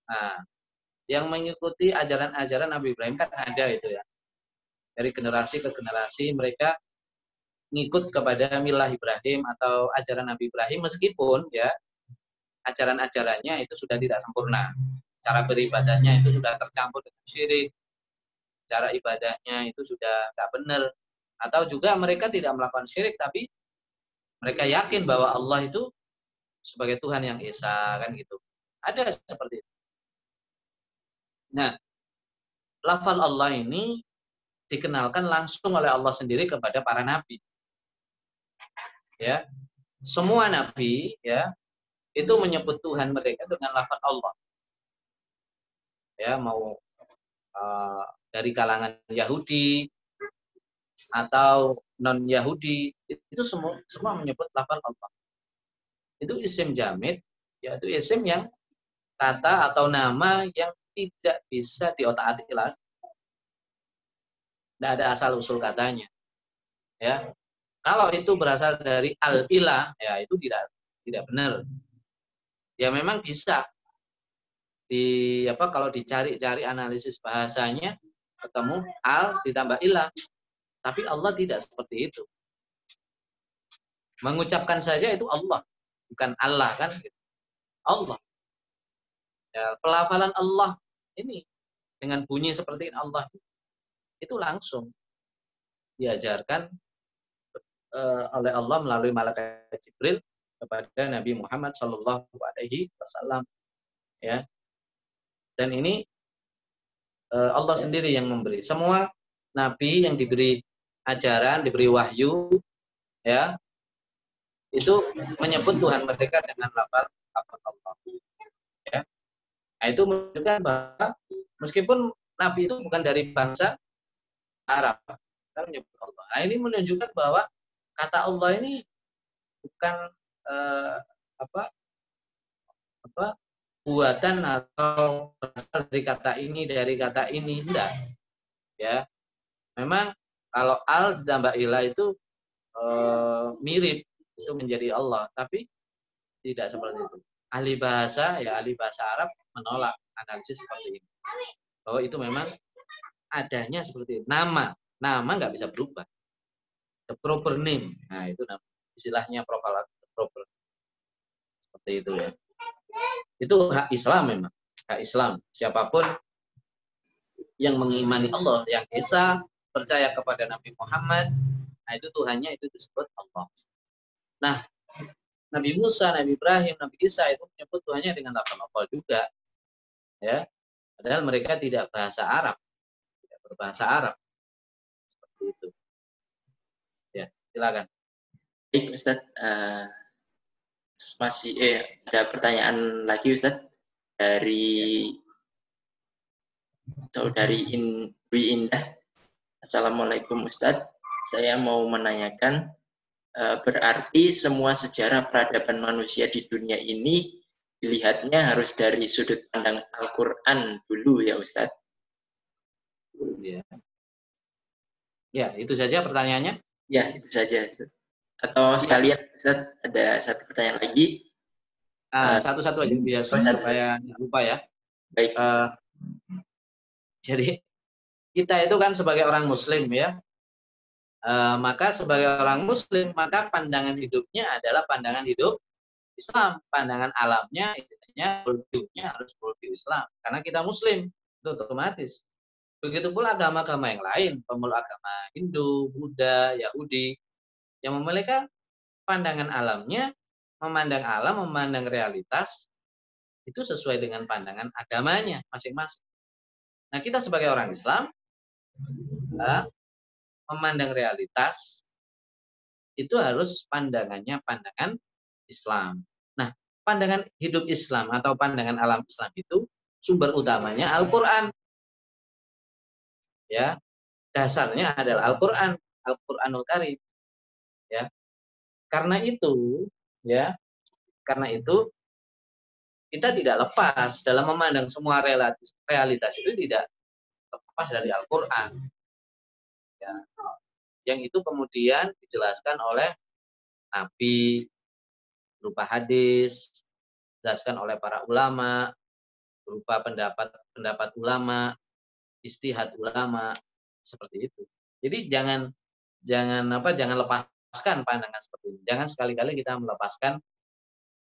B: Nah, yang mengikuti ajaran-ajaran Nabi Ibrahim kan ada itu ya. Dari generasi ke generasi mereka ngikut kepada milah Ibrahim atau ajaran Nabi Ibrahim meskipun ya ajaran-ajarannya itu sudah tidak sempurna. Cara beribadahnya itu sudah tercampur dengan syirik. Cara ibadahnya itu sudah tidak benar. Atau juga mereka tidak melakukan syirik tapi mereka yakin bahwa Allah itu sebagai Tuhan yang esa kan gitu. Ada seperti itu. Nah, lafal Allah ini dikenalkan langsung oleh Allah sendiri kepada para nabi. Ya. Semua nabi ya itu menyebut Tuhan mereka dengan lafal Allah. Ya, mau uh, dari kalangan Yahudi atau non Yahudi itu semua semua menyebut lafal Allah. Itu isim jamid, yaitu isim yang kata atau nama yang tidak bisa diotak-atik lagi. Tidak ada asal usul katanya. Ya. Kalau itu berasal dari al-ilah, ya itu tidak tidak benar. Ya memang bisa di apa kalau dicari-cari analisis bahasanya ketemu al ditambah ilah tapi Allah tidak seperti itu. Mengucapkan saja itu Allah, bukan Allah kan? Allah. Ya, pelafalan Allah ini dengan bunyi seperti Allah itu langsung diajarkan uh, oleh Allah melalui malaikat Jibril kepada Nabi Muhammad Shallallahu Alaihi Wasallam. Ya, dan ini uh, Allah sendiri yang memberi. Semua nabi yang diberi ajaran, diberi wahyu, ya, itu menyebut Tuhan mereka dengan lafal Allah. Nah, itu menunjukkan bahwa meskipun Nabi itu bukan dari bangsa Arab, Allah. Nah, ini menunjukkan bahwa kata Allah ini bukan eh, apa apa buatan atau berasal dari kata ini dari kata ini tidak ya memang kalau al ditambah ilah itu e, mirip itu menjadi Allah, tapi tidak seperti itu. Ahli bahasa ya ahli bahasa Arab menolak analisis seperti ini. Bahwa itu memang adanya seperti itu. Nama, nama nggak bisa berubah. The proper name. Nah, itu nama. istilahnya proper proper. Seperti itu ya. Itu hak Islam memang. Hak Islam. Siapa pun yang mengimani Allah, yang Esa, percaya kepada Nabi Muhammad, nah itu Tuhannya itu disebut Allah. Nah, Nabi Musa, Nabi Ibrahim, Nabi Isa itu menyebut Tuhannya dengan lafal Allah juga. Ya. Padahal mereka tidak bahasa Arab. Tidak berbahasa Arab. Seperti itu. Ya, silakan.
A: Baik, Ustaz. Uh, masih eh ada pertanyaan lagi Ustaz dari saudari In, Indah Assalamualaikum Ustadz, saya mau menanyakan, eh, berarti semua sejarah peradaban manusia di dunia ini dilihatnya harus dari sudut pandang Al-Quran dulu ya Ustadz?
B: Ya. ya, itu saja pertanyaannya?
A: Ya, itu saja Ustadz. Atau ya. sekalian Ustadz, ada satu pertanyaan lagi.
B: Ah, satu-satu aja biar supaya lupa ya.
A: Baik. Uh,
B: jadi kita itu kan sebagai orang muslim ya e, maka sebagai orang muslim maka pandangan hidupnya adalah pandangan hidup Islam. Pandangan alamnya istilahnya hidupnya harus worldview Islam. Karena kita muslim itu otomatis. Begitu pula agama-agama yang lain pemeluk agama Hindu Buddha Yahudi yang memiliki pandangan alamnya memandang alam memandang realitas itu sesuai dengan pandangan agamanya masing-masing. Nah, kita sebagai orang Islam ya, memandang realitas itu harus pandangannya pandangan Islam. Pandangan hidup Islam atau pandangan alam Islam itu sumber utamanya Al-Qur'an. Ya. Dasarnya adalah Al-Qur'an, Al-Qur'anul Karim. Ya. karena itu, ya, karena itu kita tidak lepas dalam memandang semua realitas, realitas itu tidak lepas dari Al-Quran. Ya. Yang itu kemudian dijelaskan oleh Nabi berupa hadis, dijelaskan oleh para ulama berupa pendapat pendapat ulama, istihad ulama seperti itu. Jadi jangan jangan apa jangan lepaskan pandangan seperti ini. Jangan sekali-kali kita melepaskan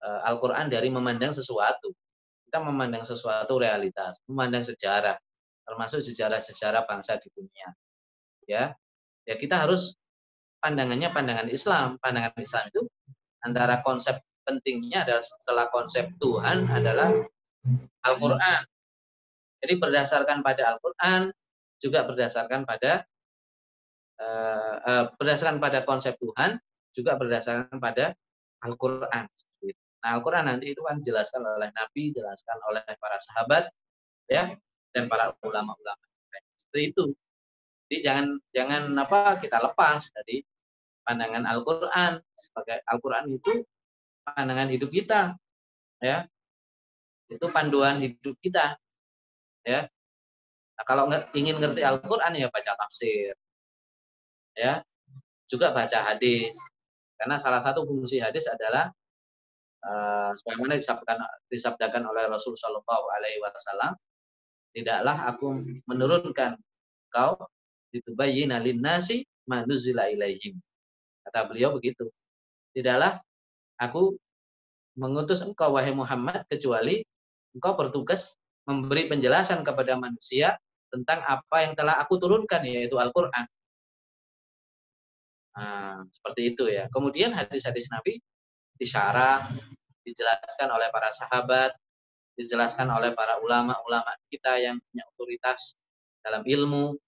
B: uh, Al-Quran dari memandang sesuatu. Kita memandang sesuatu realitas, memandang sejarah, termasuk sejarah-sejarah bangsa di dunia. Ya, ya kita harus pandangannya pandangan Islam. Pandangan Islam itu antara konsep pentingnya adalah setelah konsep Tuhan adalah Al-Quran. Jadi berdasarkan pada Al-Quran, juga berdasarkan pada uh, uh, berdasarkan pada konsep Tuhan, juga berdasarkan pada Al-Quran. Nah, Al-Quran nanti itu kan dijelaskan oleh Nabi, dijelaskan oleh para sahabat, ya, dan para ulama-ulama. Seperti itu. Jadi jangan jangan apa kita lepas dari pandangan Al-Quran sebagai Al-Quran itu pandangan hidup kita, ya, itu panduan hidup kita, ya. Nah, kalau ingin ngerti Al-Quran ya baca tafsir, ya, juga baca hadis, karena salah satu fungsi hadis adalah uh, sebagaimana disabdakan, disabdakan oleh Rasul Shallallahu Alaihi Wasallam, tidaklah aku menurunkan kau ditubayyina nasi manuzila ilaihim. Kata beliau begitu. Tidaklah aku mengutus engkau wahai Muhammad kecuali engkau bertugas memberi penjelasan kepada manusia tentang apa yang telah aku turunkan yaitu Al-Qur'an. Nah, seperti itu ya. Kemudian hadis-hadis Nabi disyarah, dijelaskan oleh para sahabat, dijelaskan oleh para ulama-ulama kita yang punya otoritas dalam ilmu,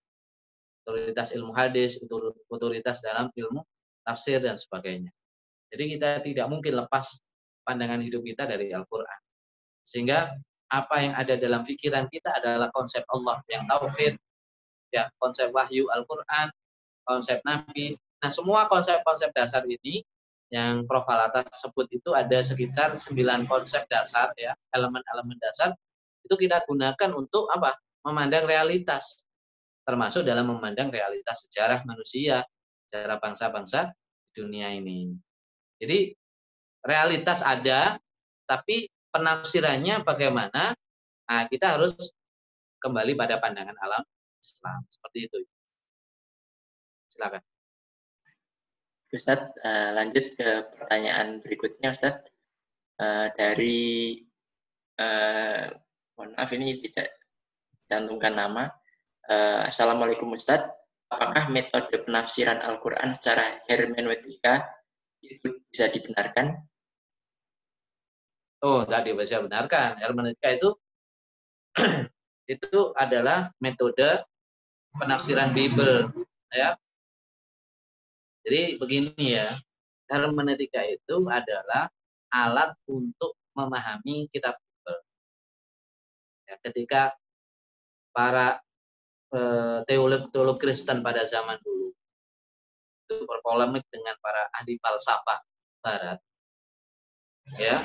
B: otoritas ilmu hadis, otoritas dalam ilmu tafsir dan sebagainya. Jadi kita tidak mungkin lepas pandangan hidup kita dari Al-Quran. Sehingga apa yang ada dalam pikiran kita adalah konsep Allah yang tauhid, ya konsep wahyu Al-Quran, konsep Nabi. Nah semua konsep-konsep dasar ini yang Prof. Alata sebut itu ada sekitar 9 konsep dasar ya, elemen-elemen dasar itu kita gunakan untuk apa? Memandang realitas. Termasuk dalam memandang realitas sejarah manusia, sejarah bangsa-bangsa dunia ini. Jadi realitas ada, tapi penafsirannya bagaimana? Nah, kita harus kembali pada pandangan alam Islam. Seperti itu. Silakan.
A: Ustadz, uh, lanjut ke pertanyaan berikutnya, Ustadz. Uh, dari, uh, mohon maaf ini tidak cantumkan nama. Assalamualaikum Ustadz, apakah metode penafsiran Al-Quran secara hermeneutika itu bisa dibenarkan?
B: Oh, tadi bisa benarkan. Hermeneutika itu [clears throat] itu adalah metode penafsiran Bible, ya jadi begini ya, hermeneutika itu adalah alat untuk memahami kitab Bible. Ya, ketika para teolog-teolog Kristen pada zaman dulu itu berpolemik dengan para ahli falsafah Barat, ya,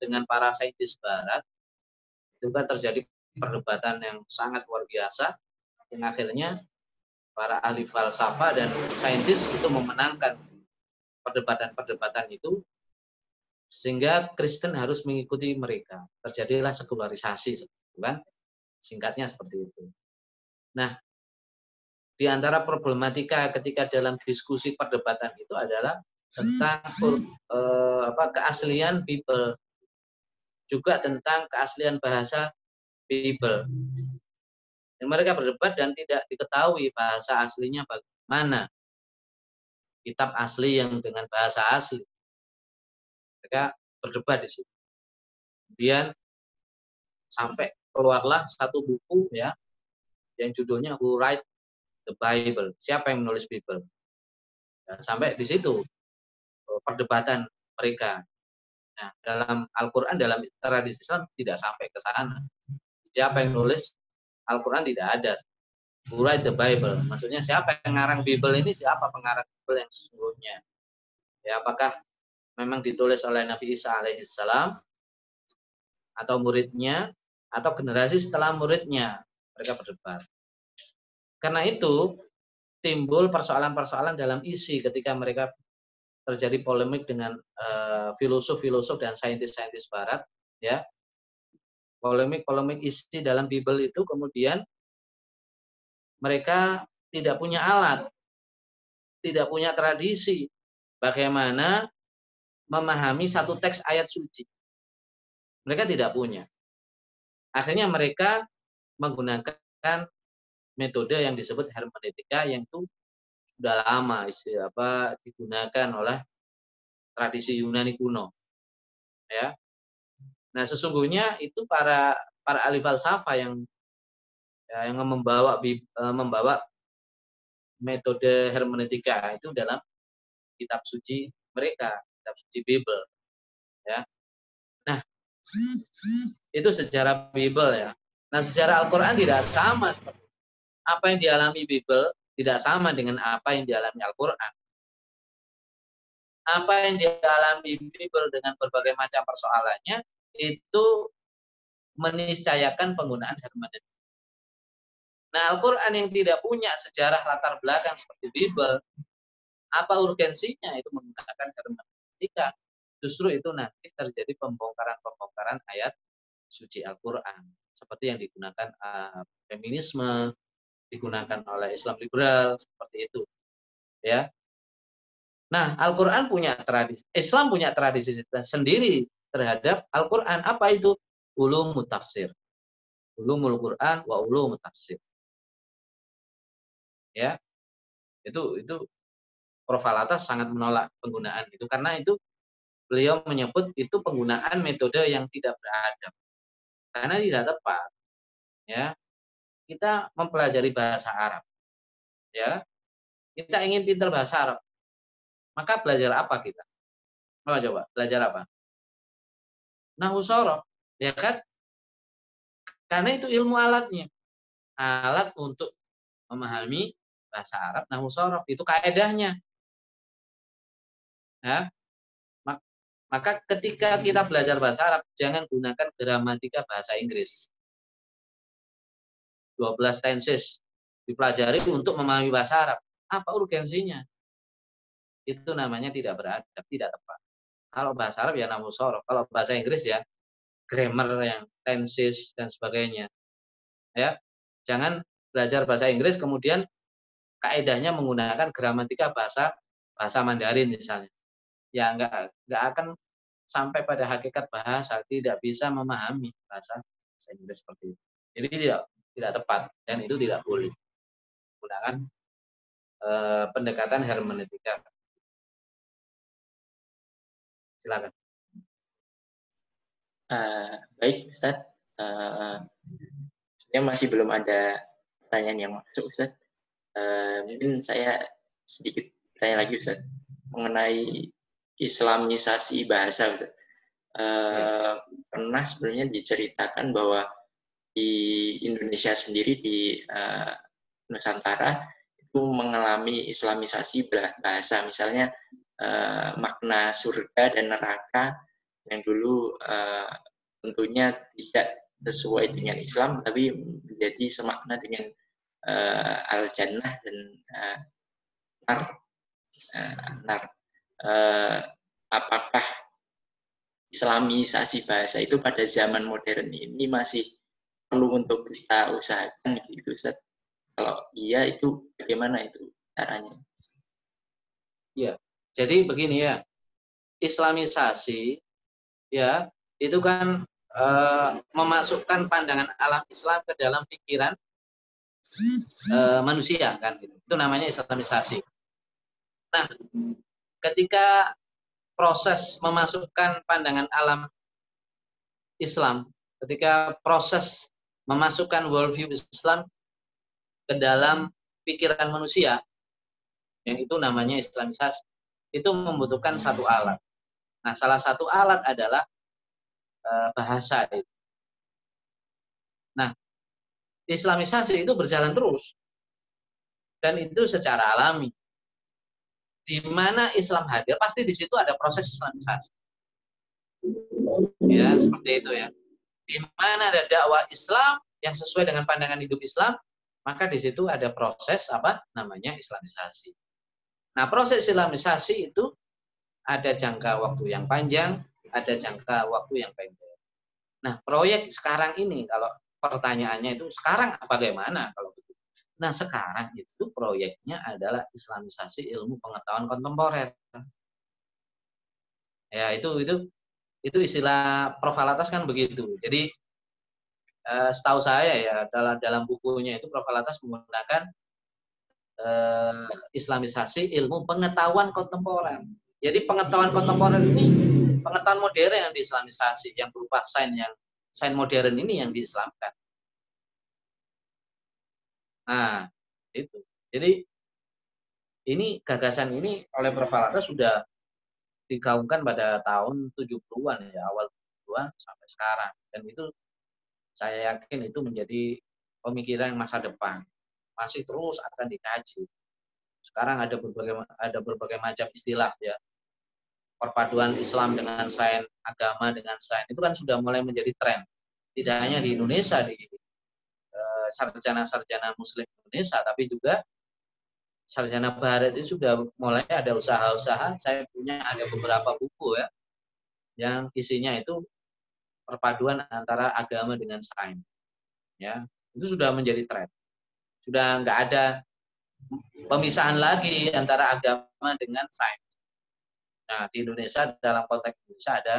B: dengan para saintis Barat, kan terjadi perdebatan yang sangat luar biasa, yang akhirnya para ahli falsafah dan saintis itu memenangkan perdebatan-perdebatan itu sehingga Kristen harus mengikuti mereka. Terjadilah sekularisasi, kan? Singkatnya seperti itu. Nah, di antara problematika ketika dalam diskusi perdebatan itu adalah tentang eh, apa keaslian Bible juga tentang keaslian bahasa Bible. Dan mereka berdebat dan tidak diketahui bahasa aslinya bagaimana. Kitab asli yang dengan bahasa asli. Mereka berdebat di situ. Kemudian sampai keluarlah satu buku ya yang judulnya Who Write the Bible? Siapa yang menulis Bible? Ya, sampai di situ eh, perdebatan mereka. Nah, dalam Al-Quran, dalam tradisi Islam tidak sampai ke sana. Siapa yang menulis Al-Quran tidak ada. Who write the Bible? Maksudnya siapa yang ngarang Bible ini? Siapa pengarang Bible yang sesungguhnya? Ya, apakah memang ditulis oleh Nabi Isa alaihissalam atau muridnya atau generasi setelah muridnya mereka berdebat. Karena itu timbul persoalan-persoalan dalam isi ketika mereka terjadi polemik dengan uh, filosof-filosof dan saintis-saintis barat ya. Polemik-polemik isi dalam Bible itu kemudian mereka tidak punya alat tidak punya tradisi bagaimana memahami satu teks ayat suci. Mereka tidak punya. Akhirnya mereka menggunakan metode yang disebut hermeneutika yang itu sudah lama apa digunakan oleh tradisi Yunani kuno. Ya. Nah, sesungguhnya itu para para ahli falsafah yang ya, yang membawa e, membawa metode hermeneutika itu dalam kitab suci mereka, kitab suci Bible. Ya. Nah, itu sejarah Bible ya. Nah, sejarah Al-Qur'an tidak sama seperti apa yang dialami Bible tidak sama dengan apa yang dialami Al-Quran. Apa yang dialami Bible dengan berbagai macam persoalannya itu meniscayakan penggunaan hermeneutik. Nah, Al-Quran yang tidak punya sejarah latar belakang seperti Bible, apa urgensinya itu menggunakan hermeneutika? Justru itu nanti terjadi pembongkaran-pembongkaran ayat suci Al-Quran. Seperti yang digunakan uh, feminisme, digunakan oleh Islam liberal seperti itu. Ya. Nah, Al-Qur'an punya tradisi, Islam punya tradisi sendiri terhadap Al-Qur'an. Apa itu? Ulumut tafsir. Ulumul Qur'an wa ulumut tafsir. Ya. Itu itu Prof. Alatas sangat menolak penggunaan itu karena itu beliau menyebut itu penggunaan metode yang tidak beradab. Karena tidak tepat. Ya kita mempelajari bahasa Arab. Ya. Kita ingin pintar bahasa Arab. Maka belajar apa kita? Coba coba, belajar apa? Nahu sorof, ya kan? Karena itu ilmu alatnya. Alat untuk memahami bahasa Arab, nahu sorof, itu kaedahnya. Ya. Maka ketika kita belajar bahasa Arab, jangan gunakan gramatika bahasa Inggris. 12 tenses dipelajari untuk memahami bahasa Arab. Apa urgensinya? Itu namanya tidak beradab, tidak tepat. Kalau bahasa Arab ya namu sorof. Kalau bahasa Inggris ya grammar yang tenses dan sebagainya. Ya, jangan belajar bahasa Inggris kemudian kaedahnya menggunakan gramatika bahasa bahasa Mandarin misalnya. Ya enggak enggak akan sampai pada hakikat bahasa, tidak bisa memahami bahasa, bahasa Inggris seperti itu. Jadi tidak tidak tepat dan itu tidak boleh menggunakan eh, pendekatan hermeneutika. Silakan.
A: Uh, baik, Ustaz. Uh, masih belum ada pertanyaan yang masuk, Ustaz. Uh, mungkin saya sedikit tanya lagi, Ustaz, mengenai Islamisasi bahasa, Ustaz. Uh, pernah sebenarnya diceritakan bahwa di Indonesia sendiri di uh, Nusantara itu mengalami islamisasi bahasa. Misalnya uh, makna surga dan neraka yang dulu uh, tentunya tidak sesuai dengan Islam tapi menjadi semakna dengan uh, al jannah dan uh, nar uh, nar uh, apakah islamisasi bahasa itu pada zaman modern ini masih perlu untuk kita usahakan gitu Ustaz. Kalau iya itu bagaimana itu caranya?
B: Ya, jadi begini ya. Islamisasi ya itu kan e, memasukkan pandangan alam Islam ke dalam pikiran e, manusia kan gitu. Itu namanya Islamisasi. Nah, ketika proses memasukkan pandangan alam Islam, ketika proses memasukkan worldview Islam ke dalam pikiran manusia, yang itu namanya Islamisasi, itu membutuhkan satu alat. Nah, salah satu alat adalah uh, bahasa itu. Nah, Islamisasi itu berjalan terus. Dan itu secara alami. Di mana Islam hadir, pasti di situ ada proses Islamisasi. Ya, seperti itu ya. Di mana ada dakwah Islam yang sesuai dengan pandangan hidup Islam, maka di situ ada proses apa namanya Islamisasi. Nah, proses Islamisasi itu ada jangka waktu yang panjang, ada jangka waktu yang pendek. Nah, proyek sekarang ini kalau pertanyaannya itu sekarang bagaimana kalau? Nah, sekarang itu proyeknya adalah Islamisasi ilmu pengetahuan kontemporer. Ya, itu itu itu istilah Profalatas kan begitu. Jadi eh, setahu saya ya dalam dalam bukunya itu Profalatas menggunakan eh, Islamisasi ilmu pengetahuan kontemporer. Jadi pengetahuan kontemporer ini pengetahuan modern yang diislamisasi, yang berupa sains yang sains modern ini yang diislamkan. Nah, itu. Jadi ini gagasan ini oleh Prof. Sudah digaungkan pada tahun 70-an ya, awal 70-an sampai sekarang. Dan itu saya yakin itu menjadi pemikiran masa depan. Masih terus akan dikaji. Sekarang ada berbagai ada berbagai macam istilah ya perpaduan Islam dengan sains, agama dengan sains, itu kan sudah mulai menjadi tren. Tidak hanya di Indonesia, di sarjana-sarjana muslim Indonesia, tapi juga sarjana barat itu sudah mulai ada usaha-usaha. Saya punya ada beberapa buku ya, yang isinya itu perpaduan antara agama dengan sains. Ya, itu sudah menjadi tren. Sudah nggak ada pemisahan lagi antara agama dengan sains Nah, di Indonesia dalam konteks Indonesia ada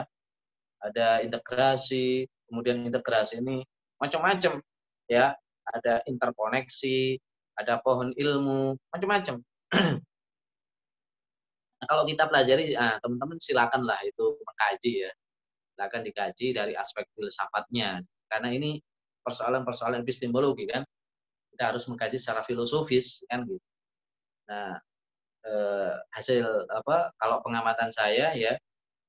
B: ada integrasi, kemudian integrasi ini macam-macam ya, ada interkoneksi, ada pohon ilmu, macam-macam. [clears throat] nah, kalau kita pelajari, nah, teman-teman silakanlah itu mengkaji ya, silakan dikaji dari aspek filsafatnya, karena ini persoalan-persoalan epistemologi kan, kita harus mengkaji secara filosofis kan gitu. Nah, eh, hasil apa kalau pengamatan saya ya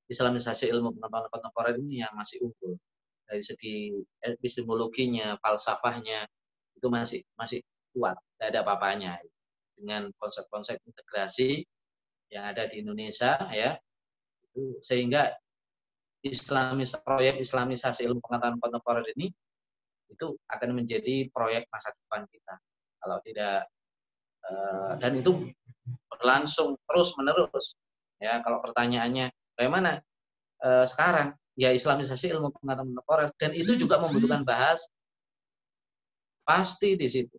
B: Islamisasi ilmu pengetahuan kontemporer ini yang masih unggul dari segi epistemologinya, falsafahnya itu masih masih kuat, tidak ada apa-apanya dengan konsep-konsep integrasi yang ada di Indonesia ya itu sehingga Islamis proyek Islamisasi ilmu pengetahuan kontemporer ini itu akan menjadi proyek masa depan kita kalau tidak eh, dan itu berlangsung terus menerus. Ya, kalau pertanyaannya bagaimana e, sekarang? Ya Islamisasi ilmu pengetahuan kontemporer dan itu juga membutuhkan bahas pasti di situ.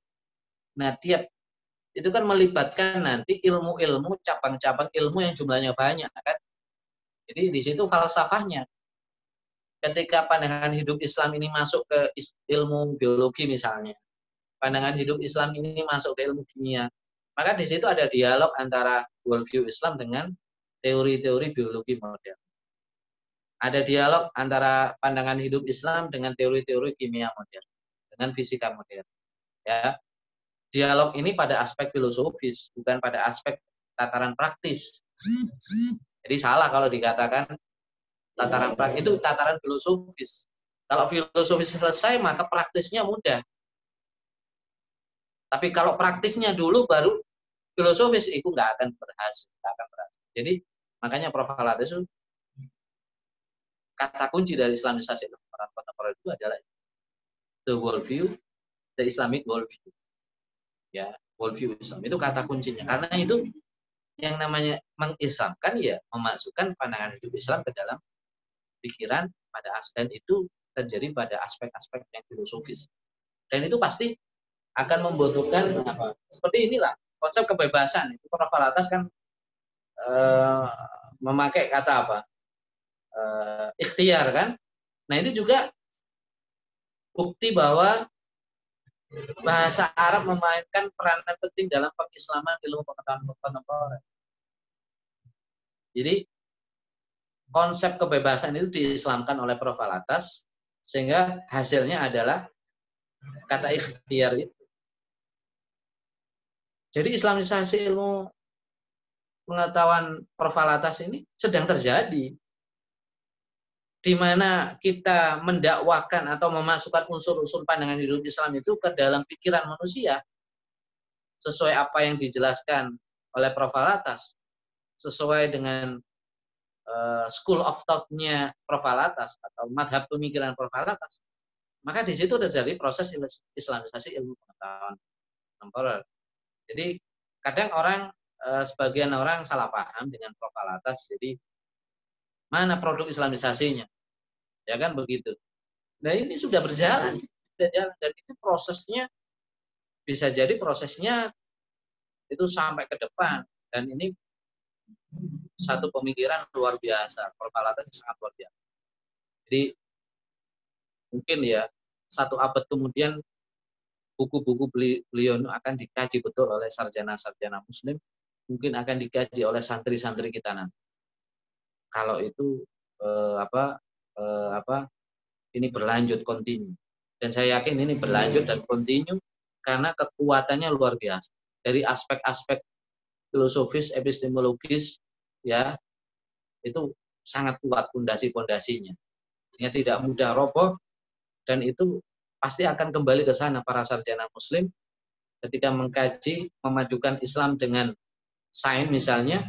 B: Nah, tiap itu kan melibatkan nanti ilmu-ilmu cabang-cabang ilmu yang jumlahnya banyak kan. Jadi di situ falsafahnya. Ketika pandangan hidup Islam ini masuk ke ilmu biologi misalnya, pandangan hidup Islam ini masuk ke ilmu kimia, maka di situ ada dialog antara worldview Islam dengan teori-teori biologi modern. Ada dialog antara pandangan hidup Islam dengan teori-teori kimia modern, dengan fisika modern. Ya. Dialog ini pada aspek filosofis, bukan pada aspek tataran praktis. Jadi salah kalau dikatakan tataran praktis itu tataran filosofis. Kalau filosofis selesai, maka praktisnya mudah. Tapi kalau praktisnya dulu baru filosofis itu nggak akan berhasil, akan berhasil. Jadi makanya Prof. itu kata kunci dari Islamisasi kota kontemporer itu adalah the worldview, the Islamic worldview. Ya, worldview Islam itu kata kuncinya. Karena itu yang namanya mengislamkan ya memasukkan pandangan hidup Islam ke dalam pikiran pada aspek itu terjadi pada aspek-aspek yang filosofis. Dan itu pasti akan membutuhkan apa? Seperti inilah konsep kebebasan itu kan uh, memakai kata apa? Uh, ikhtiar kan? Nah ini juga bukti bahwa bahasa Arab memainkan peran penting dalam pengislaman ilmu pengetahuan kontemporer. Jadi konsep kebebasan itu diislamkan oleh Prof. Alatas sehingga hasilnya adalah kata ikhtiar itu. Jadi islamisasi ilmu pengetahuan profalatas ini sedang terjadi. Di mana kita mendakwakan atau memasukkan unsur-unsur pandangan hidup Islam itu ke dalam pikiran manusia. Sesuai apa yang dijelaskan oleh profalatas. sesuai dengan uh, school of thought-nya Prof. Alatas atau madhab pemikiran Prof. Alatas, maka di situ terjadi proses islamisasi ilmu pengetahuan temporer. Jadi kadang orang uh, sebagian orang salah paham dengan Prof. Alatas, jadi mana produk islamisasinya? Ya kan begitu. Nah ini sudah berjalan, sudah jalan dan itu prosesnya bisa jadi prosesnya itu sampai ke depan dan ini satu pemikiran luar biasa, peralatan sangat luar biasa. Jadi mungkin ya satu abad kemudian buku-buku beliau akan dikaji betul oleh sarjana-sarjana muslim, mungkin akan dikaji oleh santri-santri kita nanti. Kalau itu eh, apa eh, apa ini berlanjut kontinu. Dan saya yakin ini berlanjut dan kontinu karena kekuatannya luar biasa. Dari aspek-aspek filosofis, epistemologis, ya itu sangat kuat pondasi-pondasinya. Sehingga tidak mudah roboh dan itu pasti akan kembali ke sana para sarjana muslim ketika mengkaji memajukan Islam dengan sains misalnya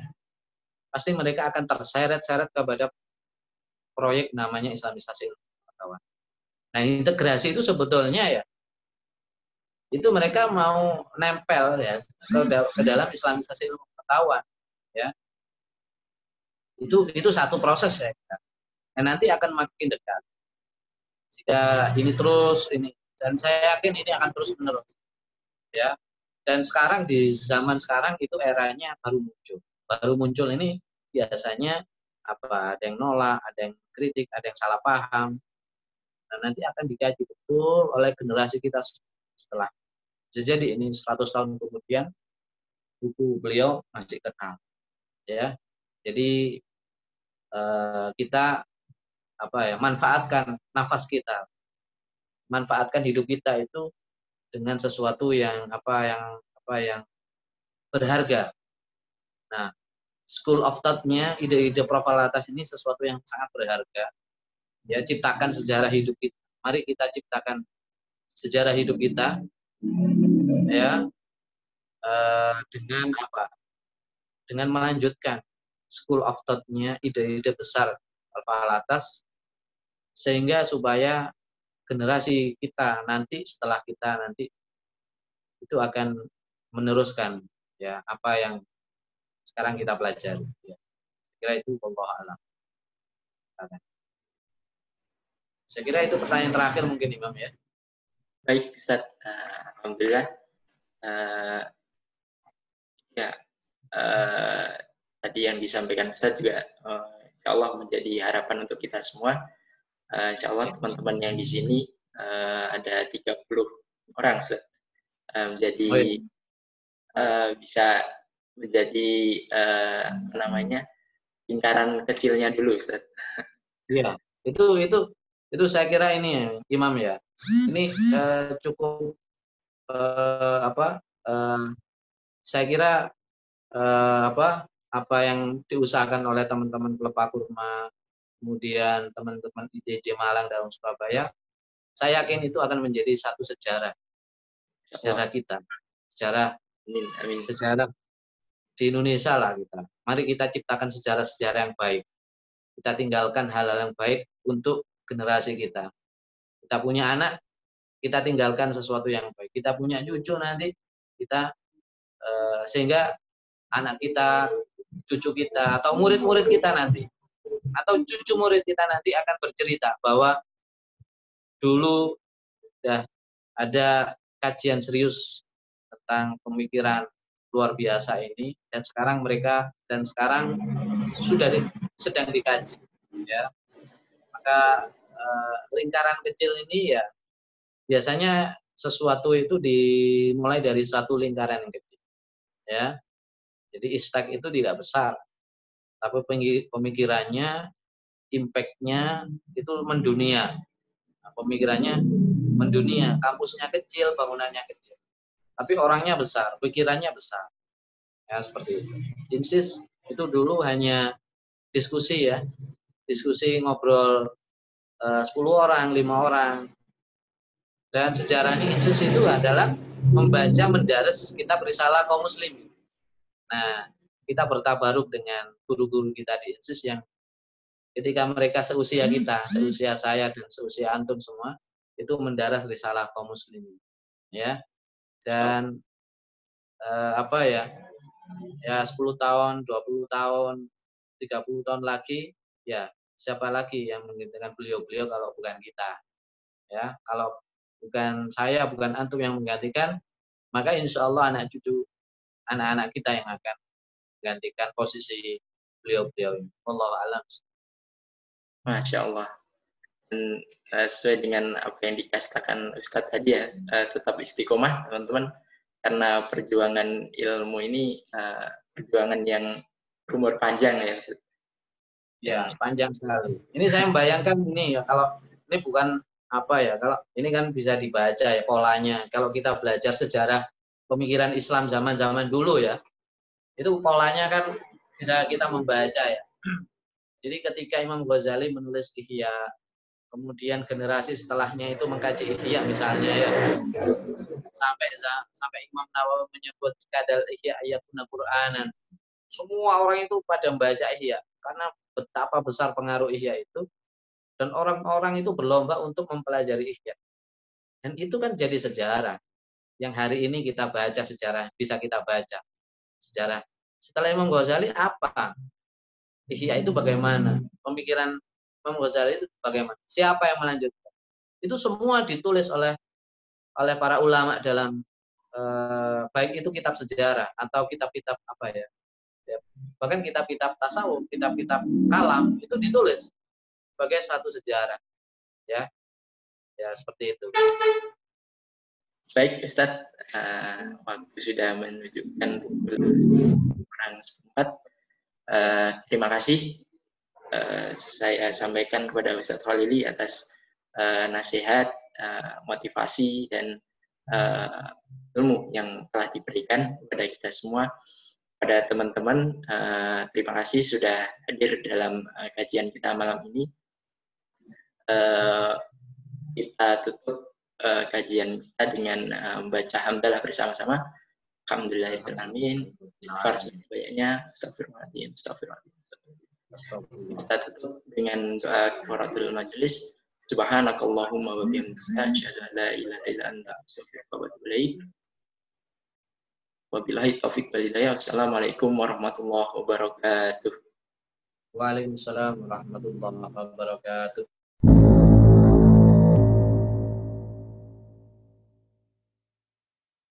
B: pasti mereka akan terseret-seret kepada proyek namanya Islamisasi pengetahuan. Nah, integrasi itu sebetulnya ya itu mereka mau nempel ya ke, dalam islamisasi ilmu pengetahuan ya. Itu itu satu proses ya. Dan nanti akan makin dekat. Jika ini terus ini dan saya yakin ini akan terus menerus ya. Dan sekarang di zaman sekarang itu eranya baru muncul. Baru muncul ini biasanya apa ada yang nolak ada yang kritik ada yang salah paham. Dan nanti akan dikaji betul oleh generasi kita setelah. Bisa jadi ini 100 tahun kemudian buku beliau masih kekal ya. Jadi eh, kita apa ya manfaatkan nafas kita. Manfaatkan hidup kita itu dengan sesuatu yang apa yang apa yang berharga. Nah school of thought-nya ide-ide profil atas ini sesuatu yang sangat berharga. Ya ciptakan sejarah hidup kita. Mari kita ciptakan sejarah hidup kita ya uh, dengan apa? Dengan melanjutkan school of thought-nya ide-ide besar alfa atas sehingga supaya generasi kita nanti setelah kita nanti itu akan meneruskan ya apa yang sekarang kita pelajari ya. Saya kira itu Allah alam. Saya kira itu pertanyaan terakhir mungkin Imam ya.
A: Baik, Ustaz. Uh, Alhamdulillah. Uh, ya, uh, tadi yang disampaikan Ustaz juga uh, insya Allah menjadi harapan untuk kita semua. Uh, insya Allah teman-teman yang di sini uh, ada 30 orang Ustaz. Uh, jadi uh, bisa menjadi uh, apa namanya lingkaran kecilnya dulu Ustaz.
B: Iya, itu itu itu saya kira ini Imam ya. Ini uh, cukup uh, apa uh, saya kira uh, apa apa yang diusahakan oleh teman-teman Klepa Kurma kemudian teman-teman IDJ Malang dan Surabaya saya yakin itu akan menjadi satu sejarah. Sejarah kita. Sejarah ini sejarah di Indonesia lah kita. Mari kita ciptakan sejarah-sejarah yang baik. Kita tinggalkan hal-hal yang baik untuk generasi kita. Kita punya anak, kita tinggalkan sesuatu yang baik. Kita punya cucu nanti, kita uh, sehingga anak kita, cucu kita, atau murid-murid kita nanti, atau cucu murid kita nanti akan bercerita bahwa dulu sudah ada kajian serius tentang pemikiran luar biasa ini dan sekarang mereka dan sekarang sudah di, sedang dikaji ya maka Eh, lingkaran kecil ini ya biasanya sesuatu itu dimulai dari satu lingkaran yang kecil. Ya. Jadi istek itu tidak besar. Tapi pemikirannya, impact-nya itu mendunia. Pemikirannya mendunia, kampusnya kecil, bangunannya kecil. Tapi orangnya besar, pikirannya besar. Ya, seperti itu. Insis itu dulu hanya diskusi ya. Diskusi ngobrol 10 eh, orang, lima orang. Dan sejarahnya Insis itu adalah membaca mendaras kitab risalah kaum muslim. Nah, kita bertabaruk dengan guru-guru kita di INSIS yang ketika mereka seusia kita, seusia saya dan seusia antum semua, itu mendarah risalah kaum muslimin. Ya. Dan eh, apa ya? Ya 10 tahun, 20 tahun, 30 tahun lagi, ya siapa lagi yang menggantikan beliau-beliau kalau bukan kita. Ya, kalau bukan saya, bukan antum yang menggantikan, maka insya Allah anak cucu anak-anak kita yang akan menggantikan posisi beliau-beliau ini. Allah alam.
A: Masya Allah. Dan uh, sesuai dengan apa yang dikatakan Ustadz tadi ya, uh, tetap istiqomah teman-teman. Karena perjuangan ilmu ini uh, perjuangan yang umur panjang ya.
B: Ya, panjang sekali. Ini saya membayangkan ini ya, kalau ini bukan apa ya, kalau ini kan bisa dibaca ya polanya. Kalau kita belajar sejarah pemikiran Islam zaman-zaman dulu ya, itu polanya kan bisa kita membaca ya. Jadi ketika Imam Ghazali menulis Ihya, kemudian generasi setelahnya itu mengkaji Ihya misalnya ya, sampai sampai Imam Nawawi menyebut kadal Ihya ayatuna Qur'anan. Semua orang itu pada membaca Ihya karena betapa besar pengaruh Ihya itu dan orang-orang itu berlomba untuk mempelajari Ihya. Dan itu kan jadi sejarah yang hari ini kita baca sejarah bisa kita baca sejarah. Setelah Imam Ghazali apa Ihya itu bagaimana? Pemikiran Imam Ghazali itu bagaimana? Siapa yang melanjutkan? Itu semua ditulis oleh oleh para ulama dalam eh, baik itu kitab sejarah atau kitab-kitab apa ya, ya bahkan kitab-kitab tasawuf, kitab-kitab kalam itu ditulis sebagai satu sejarah, ya, ya seperti itu.
A: Baik, Ustaz, uh, waktu sudah menunjukkan pukul kurang. Uh, terima kasih uh, saya sampaikan kepada Ustaz Khalili atas uh, nasihat, uh, motivasi, dan uh, ilmu yang telah diberikan kepada kita semua. Pada teman-teman, uh, terima kasih sudah hadir dalam uh, kajian kita malam ini. Uh, kita tutup uh, kajian kita dengan uh, hamdalah bersama-sama. Alhamdulillahirrahmanirrahim. Istighfar sebanyak-banyaknya. Astagfirullahaladzim. Astagfirullahaladzim. Kita tutup dengan doa kafaratul majelis. Subhanakallahumma wa bihamdika asyhadu an la ilaha illa anta astaghfiruka wa atubu ilaik. Wabillahi taufik wal hidayah. Wassalamualaikum warahmatullahi wabarakatuh.
B: Waalaikumsalam warahmatullahi wabarakatuh.